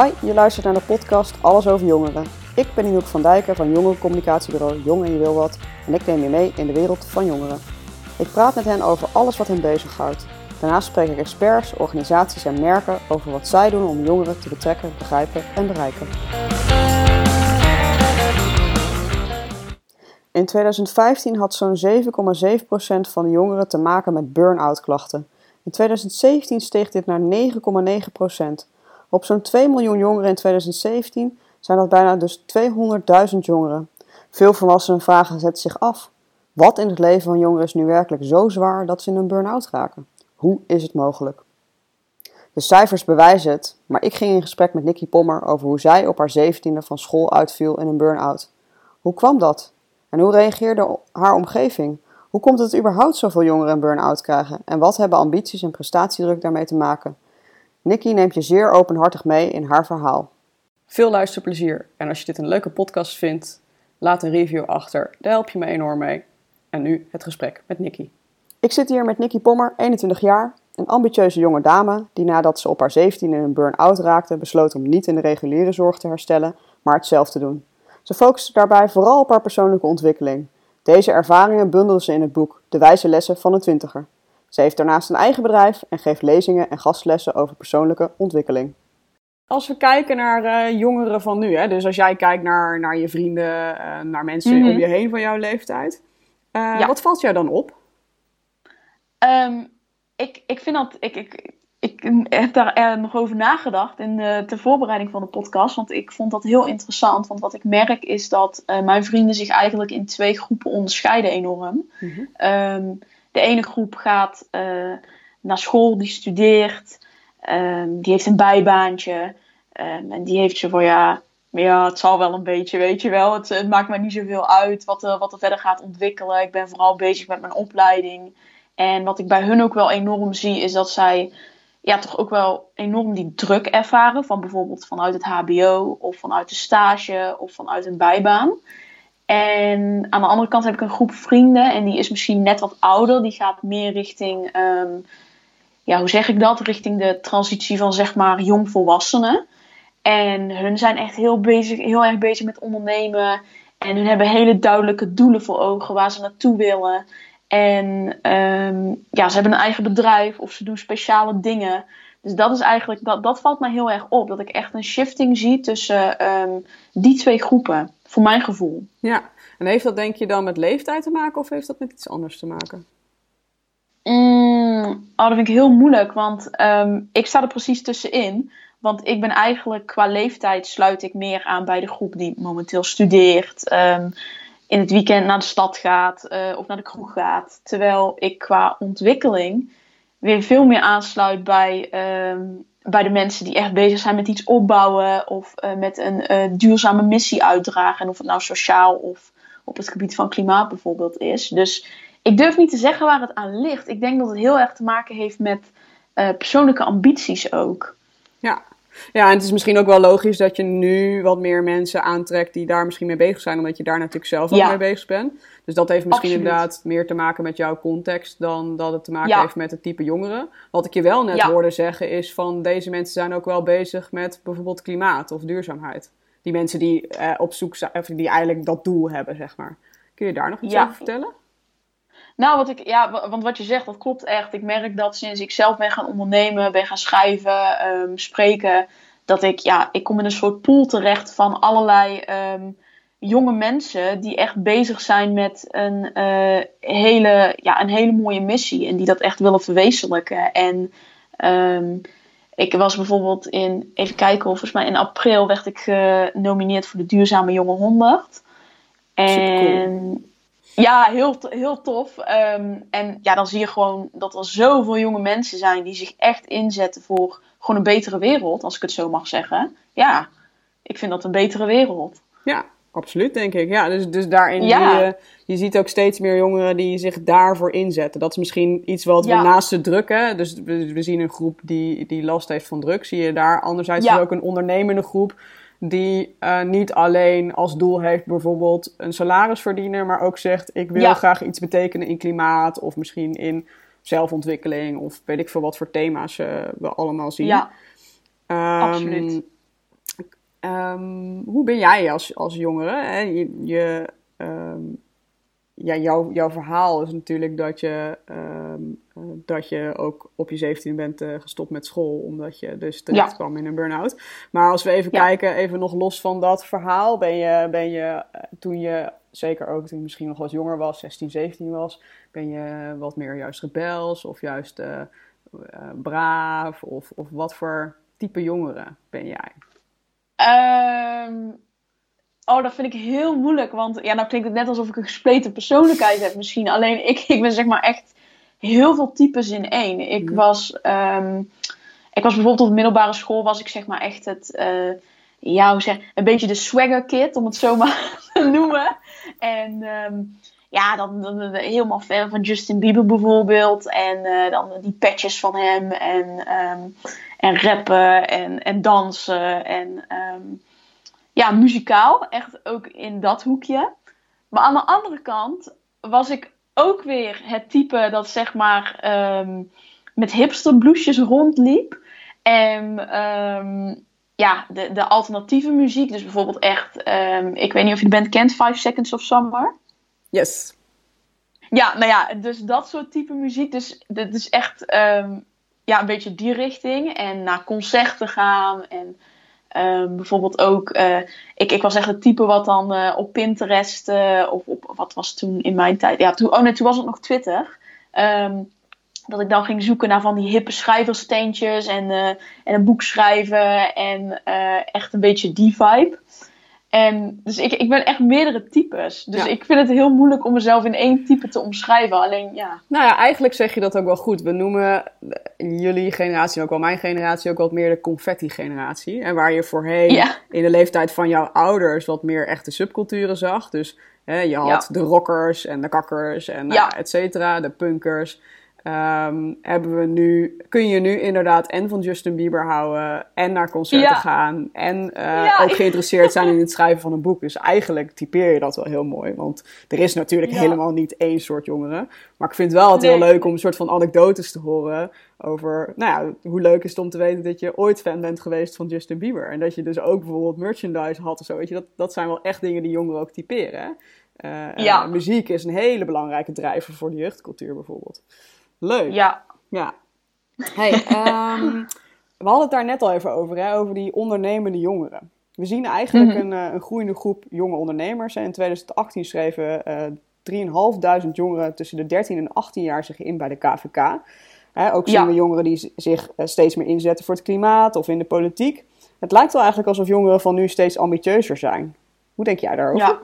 Hi, je luistert naar de podcast Alles over Jongeren. Ik ben Inouk van Dijken van jongerencommunicatiebureau Jong en Je Wil Wat en ik neem je mee in de wereld van jongeren. Ik praat met hen over alles wat hen bezighoudt. Daarnaast spreek ik experts, organisaties en merken over wat zij doen om jongeren te betrekken, begrijpen en bereiken. In 2015 had zo'n 7,7% van de jongeren te maken met burn-out klachten. In 2017 steeg dit naar 9,9%. Op zo'n 2 miljoen jongeren in 2017 zijn dat bijna dus 200.000 jongeren. Veel volwassenen vragen zetten zich af. Wat in het leven van jongeren is nu werkelijk zo zwaar dat ze in een burn-out raken? Hoe is het mogelijk? De cijfers bewijzen het, maar ik ging in gesprek met Nikki Pommer over hoe zij op haar zeventiende van school uitviel in een burn-out. Hoe kwam dat? En hoe reageerde haar omgeving? Hoe komt het überhaupt zoveel jongeren een burn-out krijgen? En wat hebben ambities en prestatiedruk daarmee te maken? Nikki neemt je zeer openhartig mee in haar verhaal. Veel luisterplezier en als je dit een leuke podcast vindt, laat een review achter. Daar help je me enorm mee. En nu het gesprek met Nikki. Ik zit hier met Nikki Pommer, 21 jaar, een ambitieuze jonge dame die nadat ze op haar 17 in een burn-out raakte, besloot om niet in de reguliere zorg te herstellen, maar het zelf te doen. Ze focuste daarbij vooral op haar persoonlijke ontwikkeling. Deze ervaringen bundelde ze in het boek De wijze lessen van een twintiger. Ze heeft daarnaast een eigen bedrijf en geeft lezingen en gastlessen over persoonlijke ontwikkeling. Als we kijken naar uh, jongeren van nu, hè, dus als jij kijkt naar, naar je vrienden, uh, naar mensen Mhm. om je heen van jouw leeftijd, uh, Ja. wat valt jou dan op? Ehm, ik, ik vind dat. Ik, ik, ik heb daar eh, nog over nagedacht in de, ter voorbereiding van de podcast. Want ik vond dat heel interessant. Want wat ik merk is dat eh, mijn vrienden zich eigenlijk in twee groepen onderscheiden enorm. Ehm, de ene groep gaat eh, naar school, die studeert, ehm, die heeft een bijbaantje. ehm, en die heeft zo van ja, ja, het zal wel een beetje, weet je wel. Het, het maakt mij niet zoveel uit wat er, wat er verder gaat ontwikkelen. Ik ben vooral bezig met mijn opleiding. En wat ik bij hun ook wel enorm zie, is dat zij ja, toch ook wel enorm die druk ervaren. Van bijvoorbeeld vanuit het HBO of vanuit de stage of vanuit een bijbaan. En aan de andere kant heb ik een groep vrienden en die is misschien net wat ouder. Die gaat meer richting, ehm, ja, hoe zeg ik dat? Richting de transitie van zeg maar jongvolwassenen. En hun zijn echt heel, bezig, heel erg bezig met ondernemen. En hun hebben hele duidelijke doelen voor ogen waar ze naartoe willen. En ehm, ja, ze hebben een eigen bedrijf of ze doen speciale dingen. Dus dat is eigenlijk, dat, dat valt mij heel erg op. Dat ik echt een shifting zie tussen ehm, die twee groepen. Voor mijn gevoel. Ja, en heeft dat denk je dan met leeftijd te maken of heeft dat met iets anders te maken? Mm, oh, dat vind ik heel moeilijk, want ehm, ik sta er precies tussenin. Want ik ben eigenlijk qua leeftijd sluit ik meer aan bij de groep die momenteel studeert. ehm, in het weekend naar de stad gaat eh, of naar de kroeg gaat. Terwijl ik qua ontwikkeling weer veel meer aansluit bij, ehm, bij de mensen die echt bezig zijn met iets opbouwen. Of eh, met een eh, duurzame missie uitdragen. En of het nou sociaal of op het gebied van klimaat bijvoorbeeld is. Dus ik durf niet te zeggen waar het aan ligt. Ik denk dat het heel erg te maken heeft met eh, persoonlijke ambities ook. Ja. Ja, en het is misschien ook wel logisch dat je nu wat meer mensen aantrekt die daar misschien mee bezig zijn, omdat je daar natuurlijk zelf ook Ja. mee bezig bent. Dus dat heeft misschien Absoluut. inderdaad meer te maken met jouw context dan dat het te maken Ja. heeft met het type jongeren. Wat ik je wel net Ja. hoorde zeggen is van deze mensen zijn ook wel bezig met bijvoorbeeld klimaat of duurzaamheid. Die mensen die eh, op zoek zijn, of die eigenlijk dat doel hebben, zeg maar. Kun je daar nog iets over vertellen? Nou, wat ik, ja, wa- want wat je zegt, dat klopt echt. Ik merk dat sinds ik zelf ben gaan ondernemen, ben gaan schrijven, ehm, spreken, dat ik, ja, ik kom in een soort pool terecht van allerlei ehm, jonge mensen die echt bezig zijn met een, eh, hele, ja, een hele mooie missie en die dat echt willen verwezenlijken. En ehm, ik was bijvoorbeeld in, even kijken, volgens mij in april werd ik genomineerd voor de Duurzame Jonge 100. Supercool. En ja, heel, heel tof. Ehm, en ja, dan zie je gewoon dat er zoveel jonge mensen zijn die zich echt inzetten voor gewoon een betere wereld, als ik het zo mag zeggen. Ja, ik vind dat een betere wereld. Ja, absoluut, denk ik. Ja, dus, dus daarin Ja. zie je, je ziet ook steeds meer jongeren die zich daarvoor inzetten. Dat is misschien iets wat Ja. we naast de druk, hè, dus we, we zien een groep die, die last heeft van druk, zie je daar. Anderzijds Ja. is er ook een ondernemende groep die eh, niet alleen als doel heeft bijvoorbeeld een salaris verdienen, maar ook zegt ik wil Ja. graag iets betekenen in klimaat of misschien in zelfontwikkeling of weet ik veel wat voor thema's eh, we allemaal zien. Ja, Ehm, absoluut. Ehm, hoe ben jij als, als jongere? Hè? Je, je ehm, ja, jouw, jouw verhaal is natuurlijk dat je, ehm, eh, dat je ook op je 17 bent uh, gestopt met school, omdat je dus terecht ja. kwam in een burn-out. Maar als we even kijken, even nog los van dat verhaal, ben je, ben je eh, toen je, zeker ook toen je misschien nog wat jonger was, 16, 17 was, ben je wat meer juist rebels of juist braaf of, of wat voor type jongere ben jij? Um, Oh, dat vind ik heel moeilijk. Want ja, nou klinkt het net alsof ik een gespleten persoonlijkheid heb misschien. Alleen ik, ik ben zeg maar echt heel veel types in één. Ik mhm. was, um, ik was bijvoorbeeld op de middelbare school was ik zeg maar echt het, uh, ja, hoe zeg, een beetje de swagger kid, om het zo maar te noemen. En um, ja, dan, dan, helemaal ver van Justin Bieber bijvoorbeeld. En uh, dan die patches van hem en, um, en rappen en, en dansen en... Um, ja, muzikaal. Echt ook in dat hoekje. Maar aan de andere kant was ik ook weer het type dat zeg maar um, met hipsterbloesjes rondliep. En um, ja, de, de alternatieve muziek. Dus bijvoorbeeld echt, um, ik weet niet of je de band kent, Five Seconds of Summer. Yes. Ja, nou ja, dus dat soort type muziek. Dus dat is echt ja, een beetje die richting. En naar concerten gaan en Um, bijvoorbeeld ook, uh, ik, ik was echt het type wat dan uh, op Pinterest, uh, of op, wat was toen in mijn tijd, ja, toen, oh nee, toen was het nog Twitter. Um, dat ik dan ging zoeken naar van die hippe schrijversteentjes en, en een boek schrijven en echt een beetje die vibe. En dus ik, ik ben echt meerdere types. Dus ik vind het heel moeilijk om mezelf in één type te omschrijven. Alleen ja. Nou ja, eigenlijk zeg je dat ook wel goed. We noemen jullie generatie, ook wel mijn generatie, ook wat meer de confetti-generatie. En waar je voorheen in de leeftijd van jouw ouders wat meer echte subculturen zag. Dus hè, je had de rockers en de kakkers en uh, et cetera, de punkers. Um, hebben we nu, kun je nu inderdaad en van Justin Bieber houden en naar concerten gaan en uh, ook geïnteresseerd zijn in het schrijven van een boek. Dus eigenlijk typeer je dat wel heel mooi, want er is natuurlijk helemaal niet één soort jongeren. Maar ik vind het wel altijd heel leuk om een soort van anekdotes te horen over, nou ja, hoe leuk is het om te weten dat je ooit fan bent geweest van Justin Bieber. En dat je dus ook bijvoorbeeld merchandise had of zo, weet je, dat, dat zijn wel echt dingen die jongeren ook typeren. Uh, muziek is een hele belangrijke drijver voor de jeugdcultuur bijvoorbeeld. Leuk. Ja. Ja. Hey, um, we hadden het daar net al even over, hè, over die ondernemende jongeren. We zien eigenlijk mhm. een, uh, een groeiende groep jonge ondernemers. In 2018 schreven uh, 3.500 jongeren tussen de 13 en 18 jaar zich in bij de KVK. ook zien we jongeren die zich uh, steeds meer inzetten voor het klimaat of in de politiek. Het lijkt wel eigenlijk alsof jongeren van nu steeds ambitieuzer zijn. Hoe denk jij daarover? Ja.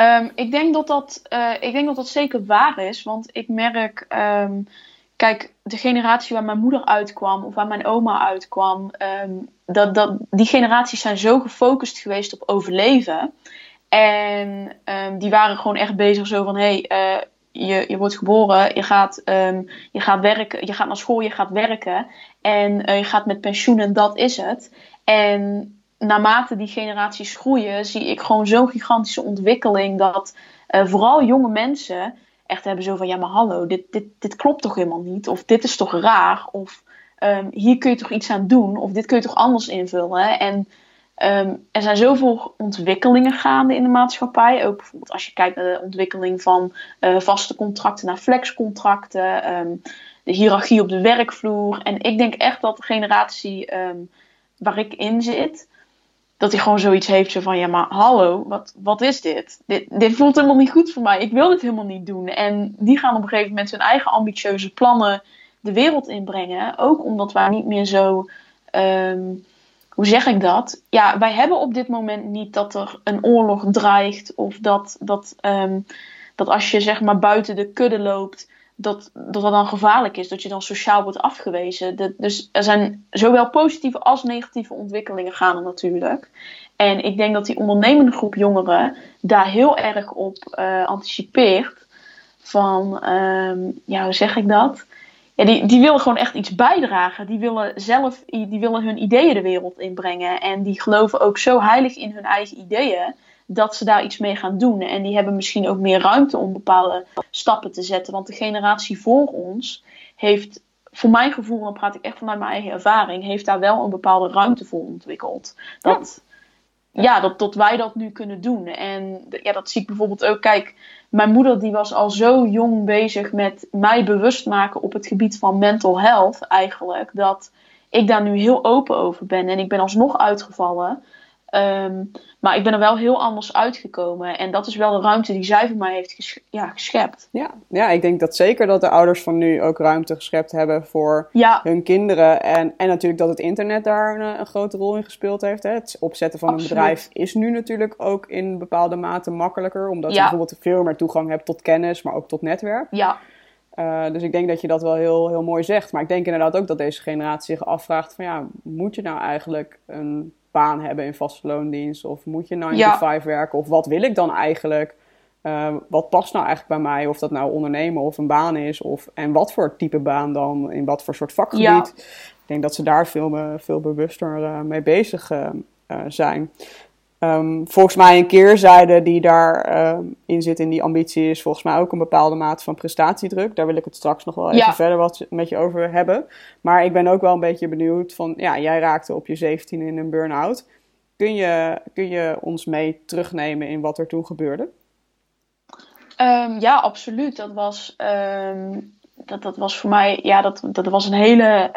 Um, ik, denk dat dat, uh, ik denk dat dat zeker waar is. Want ik merk, um, kijk, de generatie waar mijn moeder uitkwam of waar mijn oma uitkwam, um, dat, dat, die generaties zijn zo gefocust geweest op overleven. En die waren gewoon echt bezig zo van, hé, hey, uh, je, je wordt geboren, je gaat, je gaat werken, je gaat naar school, je gaat werken en uh, je gaat met pensioen en dat is het. En naarmate die generaties groeien, zie ik gewoon zo'n gigantische ontwikkeling dat uh, vooral jonge mensen echt hebben zo van ja, maar hallo, dit, dit, dit klopt toch helemaal niet? Of dit is toch raar? Of um, hier kun je toch iets aan doen? Of dit kun je toch anders invullen? En um, er zijn zoveel ontwikkelingen gaande in de maatschappij. Ook bijvoorbeeld als je kijkt naar de ontwikkeling van uh, vaste contracten naar flexcontracten, um, de hiërarchie op de werkvloer. En ik denk echt dat de generatie waar ik in zit, dat hij gewoon zoiets heeft zo van, ja maar hallo, wat, wat is dit? dit? Dit voelt helemaal niet goed voor mij, ik wil dit helemaal niet doen. En die gaan op een gegeven moment hun eigen ambitieuze plannen de wereld inbrengen. Ook omdat wij niet meer zo, um, hoe zeg ik dat? Ja, wij hebben op dit moment niet dat er een oorlog dreigt of dat, dat, um, dat als je zeg maar buiten de kudde loopt, dat, dat dat dan gevaarlijk is, dat je dan sociaal wordt afgewezen. dus er zijn zowel positieve als negatieve ontwikkelingen gaande natuurlijk. En ik denk dat die ondernemende groep jongeren daar heel erg op uh, anticipeert. Van, um, ja, hoe zeg ik dat? Ja, die, die willen gewoon echt iets bijdragen. Die willen zelf die willen hun ideeën de wereld inbrengen. En die geloven ook zo heilig in hun eigen ideeën dat ze daar iets mee gaan doen. En die hebben misschien ook meer ruimte om bepaalde stappen te zetten. Want de generatie voor ons heeft voor mijn gevoel, dan praat ik echt vanuit mijn eigen ervaring, heeft daar wel een bepaalde ruimte voor ontwikkeld. Dat, ja, dat, dat wij dat nu kunnen doen. En ja, dat zie ik bijvoorbeeld ook. Kijk, mijn moeder die was al zo jong bezig met mij bewust maken op het gebied van mental health eigenlijk. Dat ik daar nu heel open over ben. En ik ben alsnog uitgevallen. Ehm, maar ik ben er wel heel anders uitgekomen. En dat is wel de ruimte die zij voor mij heeft ja, geschept. Ja. ja, ik denk dat zeker dat de ouders van nu ook ruimte geschept hebben voor hun kinderen. En, en natuurlijk dat het internet daar een, een grote rol in gespeeld heeft. Hè. Het opzetten van een bedrijf is nu natuurlijk ook in bepaalde mate makkelijker. Omdat je bijvoorbeeld veel meer toegang hebt tot kennis, maar ook tot netwerk. Ja. Uh, dus ik denk dat je dat wel heel, heel mooi zegt. Maar ik denk inderdaad ook dat deze generatie zich afvraagt van ja, moet je nou eigenlijk een baan hebben in vaste loondienst? Of moet je 9 to 5 werken? Of wat wil ik dan eigenlijk? Uh, wat past nou eigenlijk bij mij? Of dat nou ondernemen of een baan is. Of, en wat voor type baan dan? In wat voor soort vakgebied? Ik denk dat ze daar veel, veel bewuster uh, mee bezig zijn. Um, volgens mij een keerzijde die daarin ehm, in zit in die ambitie is volgens mij ook een bepaalde mate van prestatiedruk. Daar wil ik het straks nog wel even verder wat met je over hebben. Maar ik ben ook wel een beetje benieuwd van, ja, jij raakte op je 17 in een burn-out. Kun je, kun je ons mee terugnemen in wat er toen gebeurde? Um, ja, absoluut. Dat was, dat, dat was voor mij, ja, dat, dat was een hele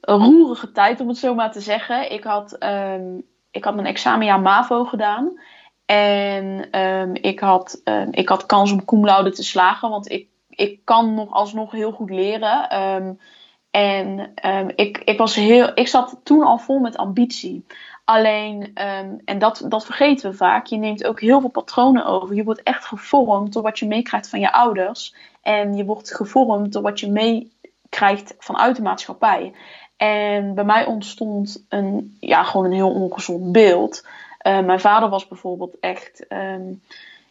roerige tijd om het zo maar te zeggen. Ik had ik had mijn examenjaar MAVO gedaan. En um, ik, had, um, ik had kans om cum laude te slagen, want ik, ik kan nog alsnog heel goed leren. Um, en ik, ik, was heel, ik zat toen al vol met ambitie. Alleen, en dat, dat vergeten we vaak, je neemt ook heel veel patronen over. Je wordt echt gevormd door wat je meekrijgt van je ouders. En je wordt gevormd door wat je meekrijgt vanuit de maatschappij. En bij mij ontstond een, ja, gewoon een heel ongezond beeld. Uh, mijn vader was bijvoorbeeld echt, um,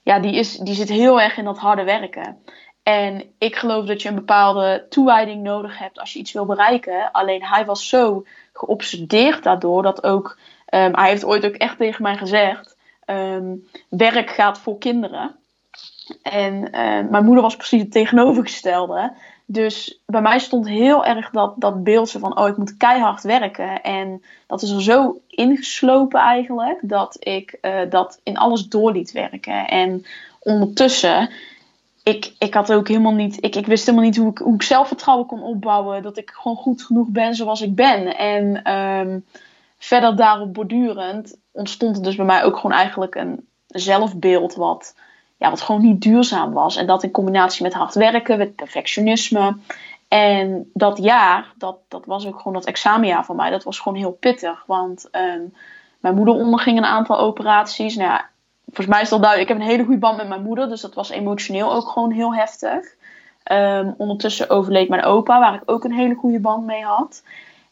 ja, die, is, die zit heel erg in dat harde werken. En ik geloof dat je een bepaalde toewijding nodig hebt als je iets wil bereiken. Alleen hij was zo geobsedeerd daardoor dat ook, um, hij heeft ooit ook echt tegen mij gezegd: um, werk gaat voor kinderen. En mijn moeder was precies het tegenovergestelde. Dus bij mij stond heel erg dat, dat beeldje van, oh, ik moet keihard werken. En dat is er zo ingeslopen eigenlijk, dat ik uh, dat in alles door liet werken. En ondertussen, ik, ik had ook helemaal niet, ik, ik wist helemaal niet hoe ik, hoe ik zelfvertrouwen kon opbouwen. Dat ik gewoon goed genoeg ben zoals ik ben. En um, verder daarop bordurend ontstond er dus bij mij ook gewoon eigenlijk een zelfbeeld wat ja, wat gewoon niet duurzaam was. En dat in combinatie met hard werken, met perfectionisme. En dat jaar, dat, dat was ook gewoon dat examenjaar voor mij, dat was gewoon heel pittig. Want um, mijn moeder onderging een aantal operaties. Nou ja, volgens mij is dat duidelijk. Ik heb een hele goede band met mijn moeder, dus dat was emotioneel ook gewoon heel heftig. Um, ondertussen overleed mijn opa, waar ik ook een hele goede band mee had.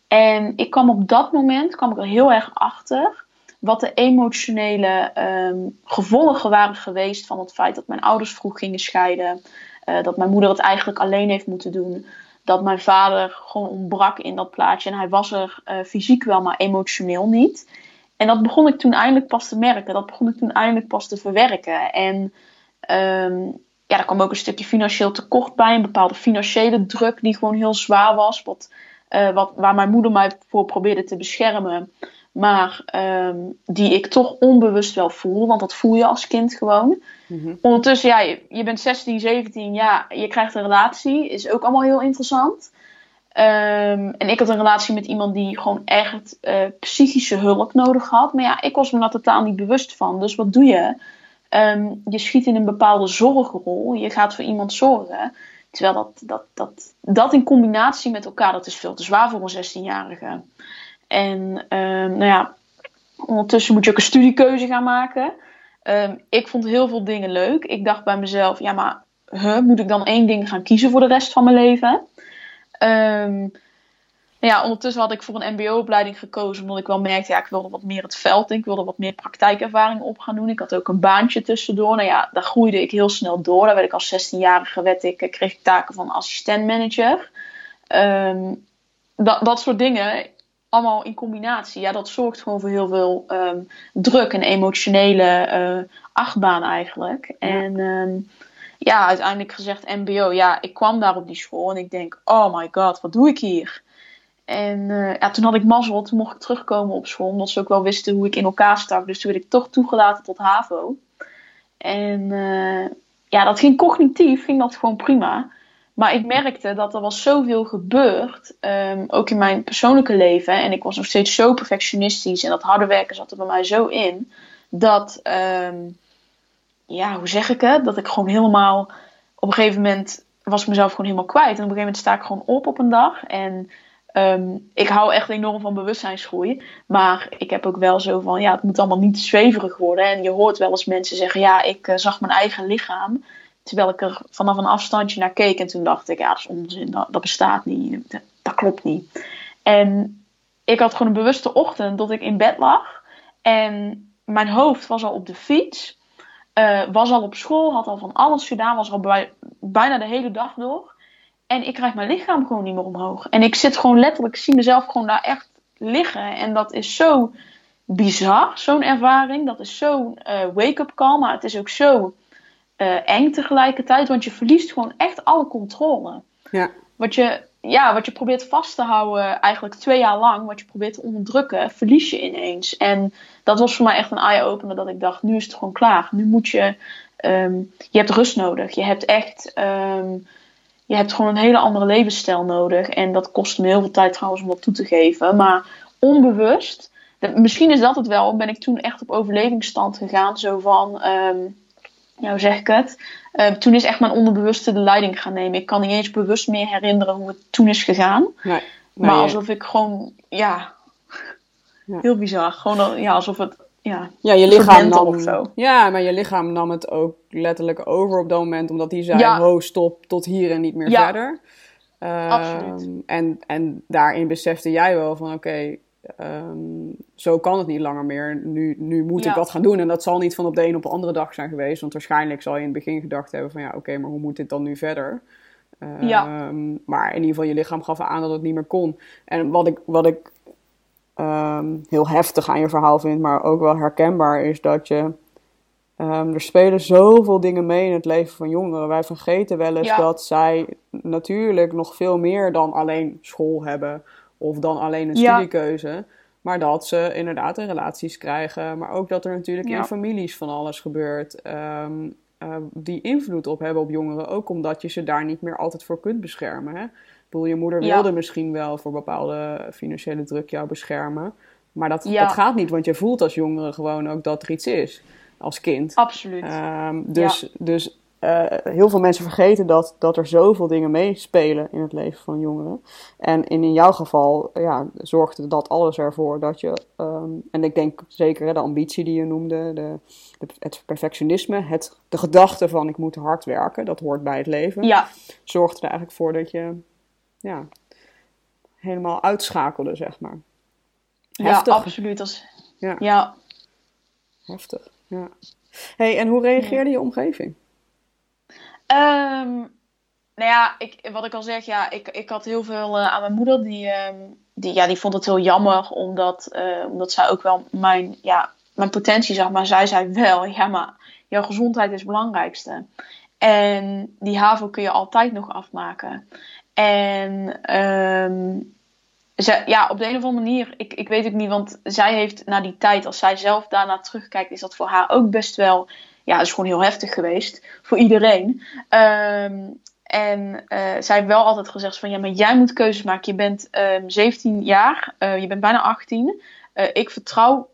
En ik kwam op dat moment kwam ik er heel erg achter wat de emotionele um, gevolgen waren geweest van het feit dat mijn ouders vroeg gingen scheiden. Uh, dat mijn moeder het eigenlijk alleen heeft moeten doen. Dat mijn vader gewoon ontbrak in dat plaatje. En hij was er uh, fysiek wel, maar emotioneel niet. En dat begon ik toen eindelijk pas te merken. Dat begon ik toen eindelijk pas te verwerken. En um, ja, daar kwam ook een stukje financieel tekort bij. Een bepaalde financiële druk die gewoon heel zwaar was. Wat, uh, wat, waar mijn moeder mij voor probeerde te beschermen maar um, die ik toch onbewust wel voel, want dat voel je als kind gewoon. Mm Ondertussen, ja, je, je, bent 16, 17, ja, je krijgt een relatie, is ook allemaal heel interessant. Um, en ik had een relatie met iemand die gewoon echt uh, psychische hulp nodig had. Maar ja, ik was me daar totaal niet bewust van. Dus wat doe je? Um, je schiet in een bepaalde zorgrol. Je gaat voor iemand zorgen. Terwijl dat, dat, dat, dat in combinatie met elkaar, dat is veel te zwaar voor een 16-jarige. En ehm, nou ja, ondertussen moet je ook een studiekeuze gaan maken. Um, ik vond heel veel dingen leuk. Ik dacht bij mezelf, ja, maar huh, moet ik dan één ding gaan kiezen voor de rest van mijn leven? Um, ja, ondertussen had ik voor een MBO-opleiding gekozen, omdat ik wel merkte, ja, ik wilde wat meer het veld in. Ik wilde wat meer praktijkervaring op gaan doen. Ik had ook een baantje tussendoor. Nou ja, daar groeide ik heel snel door. Daar werd ik als 16-jarige, werd ik, kreeg ik taken van assistent-manager. Dat, dat soort dingen allemaal in combinatie, ja, dat zorgt gewoon voor heel veel um, druk en emotionele uh, achtbaan eigenlijk. En um, ja, uiteindelijk gezegd MBO. Ja, ik kwam daar op die school en ik denk, oh my god, wat doe ik hier? En uh, ja, toen had ik mazzel, toen mocht ik terugkomen op school, omdat ze ook wel wisten hoe ik in elkaar stak. Dus toen werd ik toch toegelaten tot HAVO. En uh, ja, dat ging cognitief, ging dat gewoon prima. Maar ik merkte dat er was zoveel gebeurd, um, ook in mijn persoonlijke leven. En ik was nog steeds zo perfectionistisch en dat harde werken zat er bij mij zo in. Dat, um, ja, hoe zeg ik het? Dat ik gewoon helemaal, op een gegeven moment was ik mezelf gewoon helemaal kwijt. En op een gegeven moment sta ik gewoon op op een dag. En um, ik hou echt enorm van bewustzijnsgroei. Maar ik heb ook wel zo van, ja, het moet allemaal niet zweverig worden. En je hoort wel eens mensen zeggen, ja, ik uh, zag mijn eigen lichaam. Terwijl ik er vanaf een afstandje naar keek. En toen dacht ik, ja, dat is onzin. Dat, bestaat niet. Dat, klopt niet. En ik had gewoon een bewuste ochtend dat ik in bed lag. En mijn hoofd was al op de fiets. Uh, was al op school. Had al van alles gedaan. Was al bij, bijna de hele dag door. En ik krijg mijn lichaam gewoon niet meer omhoog. En ik zit gewoon letterlijk, ik zie mezelf gewoon daar echt liggen. En dat is zo bizar, zo'n ervaring. Dat is zo'n uh, wake-up call. Maar het is ook zo uh, eng tegelijkertijd. Want je verliest gewoon echt alle controle. Ja. Wat je, ja, wat je probeert vast te houden, eigenlijk twee jaar lang, wat je probeert te onderdrukken, verlies je ineens. En dat was voor mij echt een eye-opener. Dat ik dacht, nu is het gewoon klaar. Nu moet je, um, je hebt rust nodig. Je hebt echt, um, je hebt gewoon een hele andere levensstijl nodig. En dat kost me heel veel tijd trouwens om dat toe te geven. Maar onbewust, misschien is dat het wel, ben ik toen echt op overlevingsstand gegaan. Zo van, um, ja, hoe zeg ik het? Uh, toen is echt mijn onderbewuste de leiding gaan nemen. Ik kan niet eens bewust meer herinneren hoe het toen is gegaan. Nee, nee, maar alsof ik gewoon, ja, ja, heel bizar. Gewoon ja, alsof het, ja, ja je lichaam nam, of zo. Ja, maar je lichaam nam het ook letterlijk over op dat moment, omdat hij zei: ja. ho, stop, tot hier en niet meer verder. Uh, Absoluut. En, en daarin besefte jij wel van: oké, okay, Um, zo kan het niet langer meer. Nu, nu moet ja. ik wat gaan doen. En dat zal niet van op de een op de andere dag zijn geweest. Want waarschijnlijk zal je in het begin gedacht hebben van ja, oké, okay, maar hoe moet dit dan nu verder? Um, ja. Maar in ieder geval, je lichaam gaf aan dat het niet meer kon. En wat ik, wat ik um, heel heftig aan je verhaal vind, maar ook wel herkenbaar, is dat je. er spelen zoveel dingen mee in het leven van jongeren. Wij vergeten wel eens ja. dat zij natuurlijk nog veel meer dan alleen school hebben of dan alleen een studiekeuze. Maar dat ze inderdaad in relaties krijgen. Maar ook dat er natuurlijk ja. in families van alles gebeurt. Um, uh, die invloed op hebben op jongeren. Ook omdat je ze daar niet meer altijd voor kunt beschermen. Hè? Ik bedoel, je moeder wilde misschien wel voor bepaalde financiële druk jou beschermen. Maar dat, dat gaat niet, want je voelt als jongere gewoon ook dat er iets is. Als kind. Absoluut. Um, dus, dus uh, heel veel mensen vergeten dat, dat er zoveel dingen meespelen in het leven van jongeren. En in, in jouw geval ja, zorgde dat alles ervoor dat je, um, en ik denk zeker hè, de ambitie die je noemde, de, de, het perfectionisme, het, de gedachte van ik moet hard werken, dat hoort bij het leven, ja. zorgde er eigenlijk voor dat je ja, helemaal uitschakelde, zeg maar. Heftig. Ja, absoluut. Als, ja. ja. Heftig, ja. hey, en hoe reageerde je omgeving? Um, nou ja, ik, wat ik al zeg, ja, ik, ik had heel veel uh, aan mijn moeder. Die, um, die, ja, die vond het heel jammer, omdat, uh, omdat zij ook wel mijn, ja, mijn potentie zag. Maar zij zei wel, ja, maar jouw gezondheid is het belangrijkste. En die HAVO kun je altijd nog afmaken. En um, ze, ja, op de een of andere manier, ik, ik weet het niet, want zij heeft na die tijd, als zij zelf daarna terugkijkt, is dat voor haar ook best wel ja, is gewoon heel heftig geweest voor iedereen. Um, en uh, zij heeft wel altijd gezegd van ja, maar jij moet keuzes maken. Je bent um, 17 jaar, uh, je bent bijna 18. Uh, ik vertrouw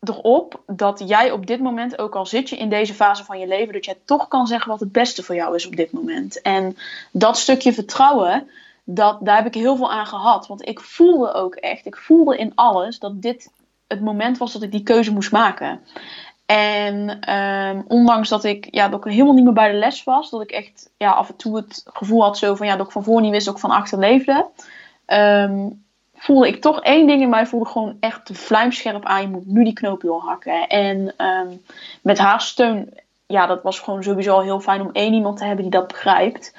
erop dat jij op dit moment, ook al zit je in deze fase van je leven, dat jij toch kan zeggen wat het beste voor jou is op dit moment. En dat stukje vertrouwen, dat, daar heb ik heel veel aan gehad. Want ik voelde ook echt, ik voelde in alles dat dit het moment was dat ik die keuze moest maken. En um, ondanks dat ik, ja, dat ik helemaal niet meer bij de les was, dat ik echt ja, af en toe het gevoel had zo van, ja, dat ik van voor niet wist, ik van achter leefde, um, voelde ik toch één ding in mij, voelde gewoon echt vlijmscherp aan, je moet nu die knoop doorhakken. En um, met haar steun, ja, dat was gewoon sowieso al heel fijn om één iemand te hebben die dat begrijpt.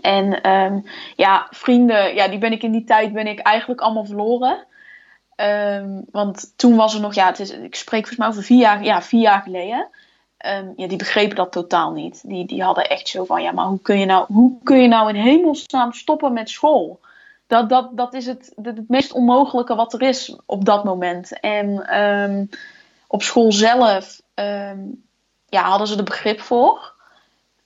en ja, vrienden, ja, die ben ik in die tijd, ben ik eigenlijk allemaal verloren. Um, want toen was er nog, ja, het is, ik spreek volgens mij over vier jaar, ja, vier jaar geleden. ehm, ja, die begrepen dat totaal niet. Die, die hadden echt zo van, ja, maar hoe kun je nou, hoe kun je nou in hemelsnaam stoppen met school? Dat, dat, dat is het, het, meest onmogelijke wat er is op dat moment. En ehm, op school zelf ehm, ja, hadden ze er begrip voor.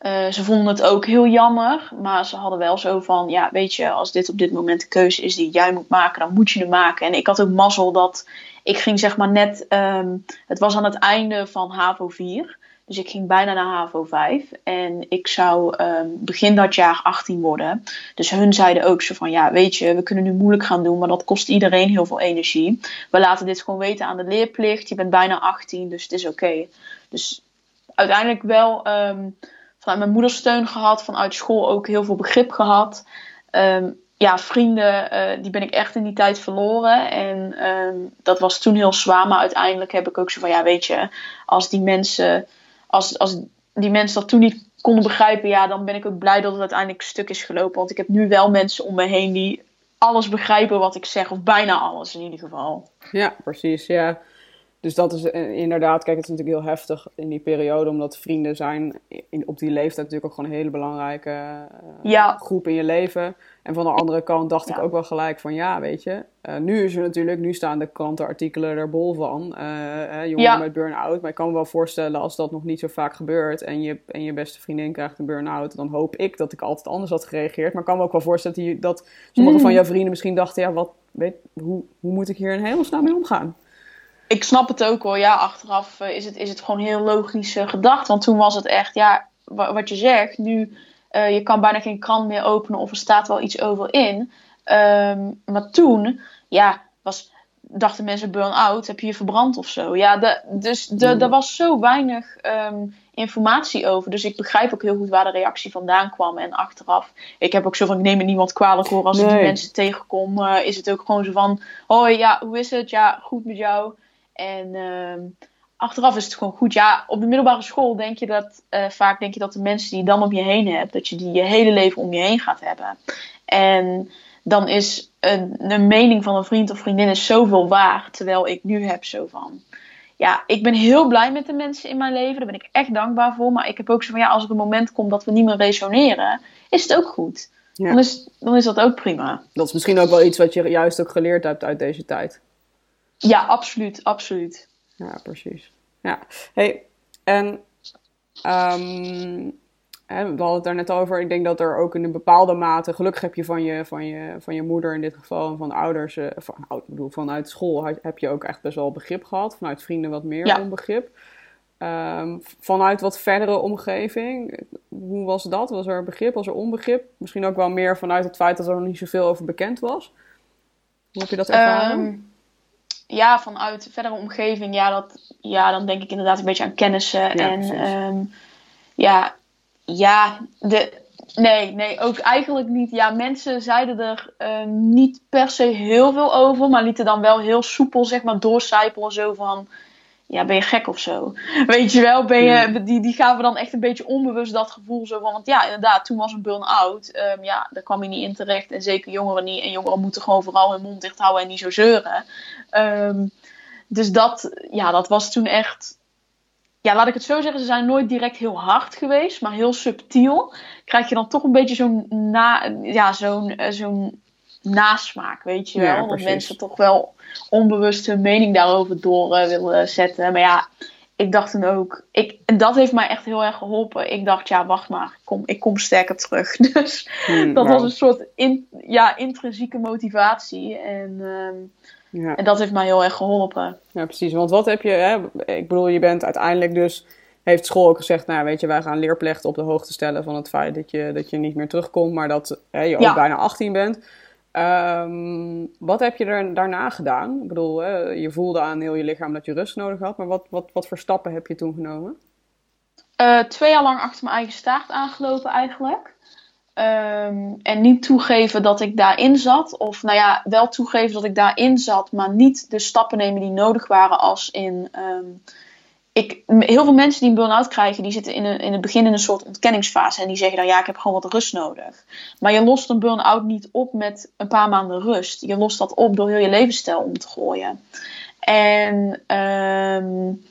Uh, ze vonden het ook heel jammer, maar ze hadden wel zo van: ja, weet je, als dit op dit moment de keuze is die jij moet maken, dan moet je hem maken. En ik had ook mazzel dat ik ging zeg maar net, um, het was aan het einde van HAVO 4. Dus ik ging bijna naar HAVO 5. En ik zou um, begin dat jaar 18 worden. Dus hun zeiden ook zo van: ja, weet je, we kunnen nu moeilijk gaan doen, maar dat kost iedereen heel veel energie. We laten dit gewoon weten aan de leerplicht. Je bent bijna 18, dus het is oké. Dus uiteindelijk wel um, vanuit mijn moeder steun gehad, vanuit school ook heel veel begrip gehad. Um, ja, vrienden, uh, die ben ik echt in die tijd verloren. En um, dat was toen heel zwaar. Maar uiteindelijk heb ik ook zo van, ja, weet je, als die mensen, als, als die mensen dat toen niet konden begrijpen, ja, dan ben ik ook blij dat het uiteindelijk stuk is gelopen. Want ik heb nu wel mensen om me heen die alles begrijpen wat ik zeg, of bijna alles in ieder geval. Ja, precies. Ja. Dus dat is eh, inderdaad, kijk, het is natuurlijk heel heftig in die periode, omdat vrienden zijn in, op die leeftijd natuurlijk ook gewoon een hele belangrijke uh, groep in je leven. En van de andere kant dacht ik ook wel gelijk van, ja, weet je, uh, nu is er natuurlijk, nu staan de krantenartikelen er bol van, uh, jongeren met burn-out. Maar ik kan me wel voorstellen als dat nog niet zo vaak gebeurt en je, en je beste vriendin krijgt een burn-out, dan hoop ik dat ik altijd anders had gereageerd. Maar ik kan me ook wel voorstellen dat, die, dat sommige van mm. jouw vrienden misschien dachten, ja, wat, weet, hoe, hoe moet ik hier in hemelsnaam mee omgaan? Ik snap het ook wel. Ja, achteraf uh, is, het, is het gewoon heel logisch gedacht. Want toen was het echt, ja, wat je zegt. Nu, uh, je kan bijna geen krant meer openen of er staat wel iets over in. Um, maar toen, ja, was, dachten mensen burn-out, heb je je verbrand of zo. Ja, de, dus de, er was zo weinig um, informatie over. Dus ik begrijp ook heel goed waar de reactie vandaan kwam. En achteraf, ik heb ook zo van, ik neem het niemand kwalijk hoor. Als nee. ik die mensen tegenkom, is het ook gewoon zo van, hoi, ja, hoe is het? Ja, goed met jou. En uh, achteraf is het gewoon goed. Ja, op de middelbare school denk je dat uh, vaak denk je dat de mensen die je dan om je heen hebt, dat je die je hele leven om je heen gaat hebben. En dan is een, een mening van een vriend of vriendin is zoveel waard. Terwijl ik nu heb zo van. Ja, ik ben heel blij met de mensen in mijn leven. Daar ben ik echt dankbaar voor. Maar ik heb ook zo van ja, als er een moment komt dat we niet meer resoneren, is het ook goed. Ja. Dan, is, dan is dat ook prima. Dat is misschien ook wel iets wat je juist ook geleerd hebt uit deze tijd. Ja, absoluut, absoluut. Ja, precies. Ja, hey, en um, hè, we hadden het daar net over. Ik denk dat er ook in een bepaalde mate, gelukkig heb je van je, van je, van je moeder in dit geval en van ouders, uh, van, ik bedoel, vanuit school heb je ook echt best wel begrip gehad. Vanuit vrienden wat meer ja. onbegrip. Um, vanuit wat verdere omgeving, hoe was dat? Was er begrip, was er onbegrip? Misschien ook wel meer vanuit het feit dat er nog niet zoveel over bekend was. Hoe heb je dat ervaren? Um, ja, vanuit verdere omgeving, ja, dat, ja, dan denk ik inderdaad een beetje aan kennissen. en um, ja, ja, de, nee, nee, ook eigenlijk niet. Ja, mensen zeiden er uh, niet per se heel veel over, maar lieten dan wel heel soepel, zeg maar, doorcijpelen. Zo van, ja, ben je gek of zo? Weet je wel, ben je, die, die gaven dan echt een beetje onbewust dat gevoel zo van, want ja, inderdaad, toen was een burn-out, um, ja, daar kwam je niet in terecht en zeker jongeren niet. En jongeren moeten gewoon vooral hun mond dicht houden en niet zo zeuren. Um, dus dat, ja, dat was toen echt, ja, laat ik het zo zeggen, ze zijn nooit direct heel hard geweest, maar heel subtiel. Krijg je dan toch een beetje zo'n, na, ja, zo'n, eh, zo'n nasmaak, weet je wel. Ja, dat mensen toch wel onbewust hun mening daarover door uh, willen zetten. Maar ja, ik dacht toen ook, ik, en dat heeft mij echt heel erg geholpen. Ik dacht, ja, wacht maar, ik kom, ik kom sterker terug. Dus hmm, dat was een soort in, ja, intrinsieke motivatie. En, um, ja. en dat heeft mij heel erg geholpen. Ja, precies. Want wat heb je, hè? ik bedoel, je bent uiteindelijk dus heeft school ook gezegd, nou weet je, wij gaan leerplichten op de hoogte stellen van het feit dat je, dat je niet meer terugkomt, maar dat hè, je ook ja. bijna 18 bent. Um, wat heb je er daarna gedaan? Ik bedoel, je voelde aan heel je lichaam dat je rust nodig had, maar wat, wat, wat voor stappen heb je toen genomen? Uh, twee jaar lang achter mijn eigen staart aangelopen eigenlijk. Um, en niet toegeven dat ik daarin zat. Of nou ja, wel toegeven dat ik daarin zat, maar niet de stappen nemen die nodig waren als in um, ik, heel veel mensen die een burn-out krijgen, die zitten in, een, in het begin in een soort ontkenningsfase. En die zeggen dan, ja, ik heb gewoon wat rust nodig. Maar je lost een burn-out niet op met een paar maanden rust. Je lost dat op door heel je levensstijl om te gooien. En um,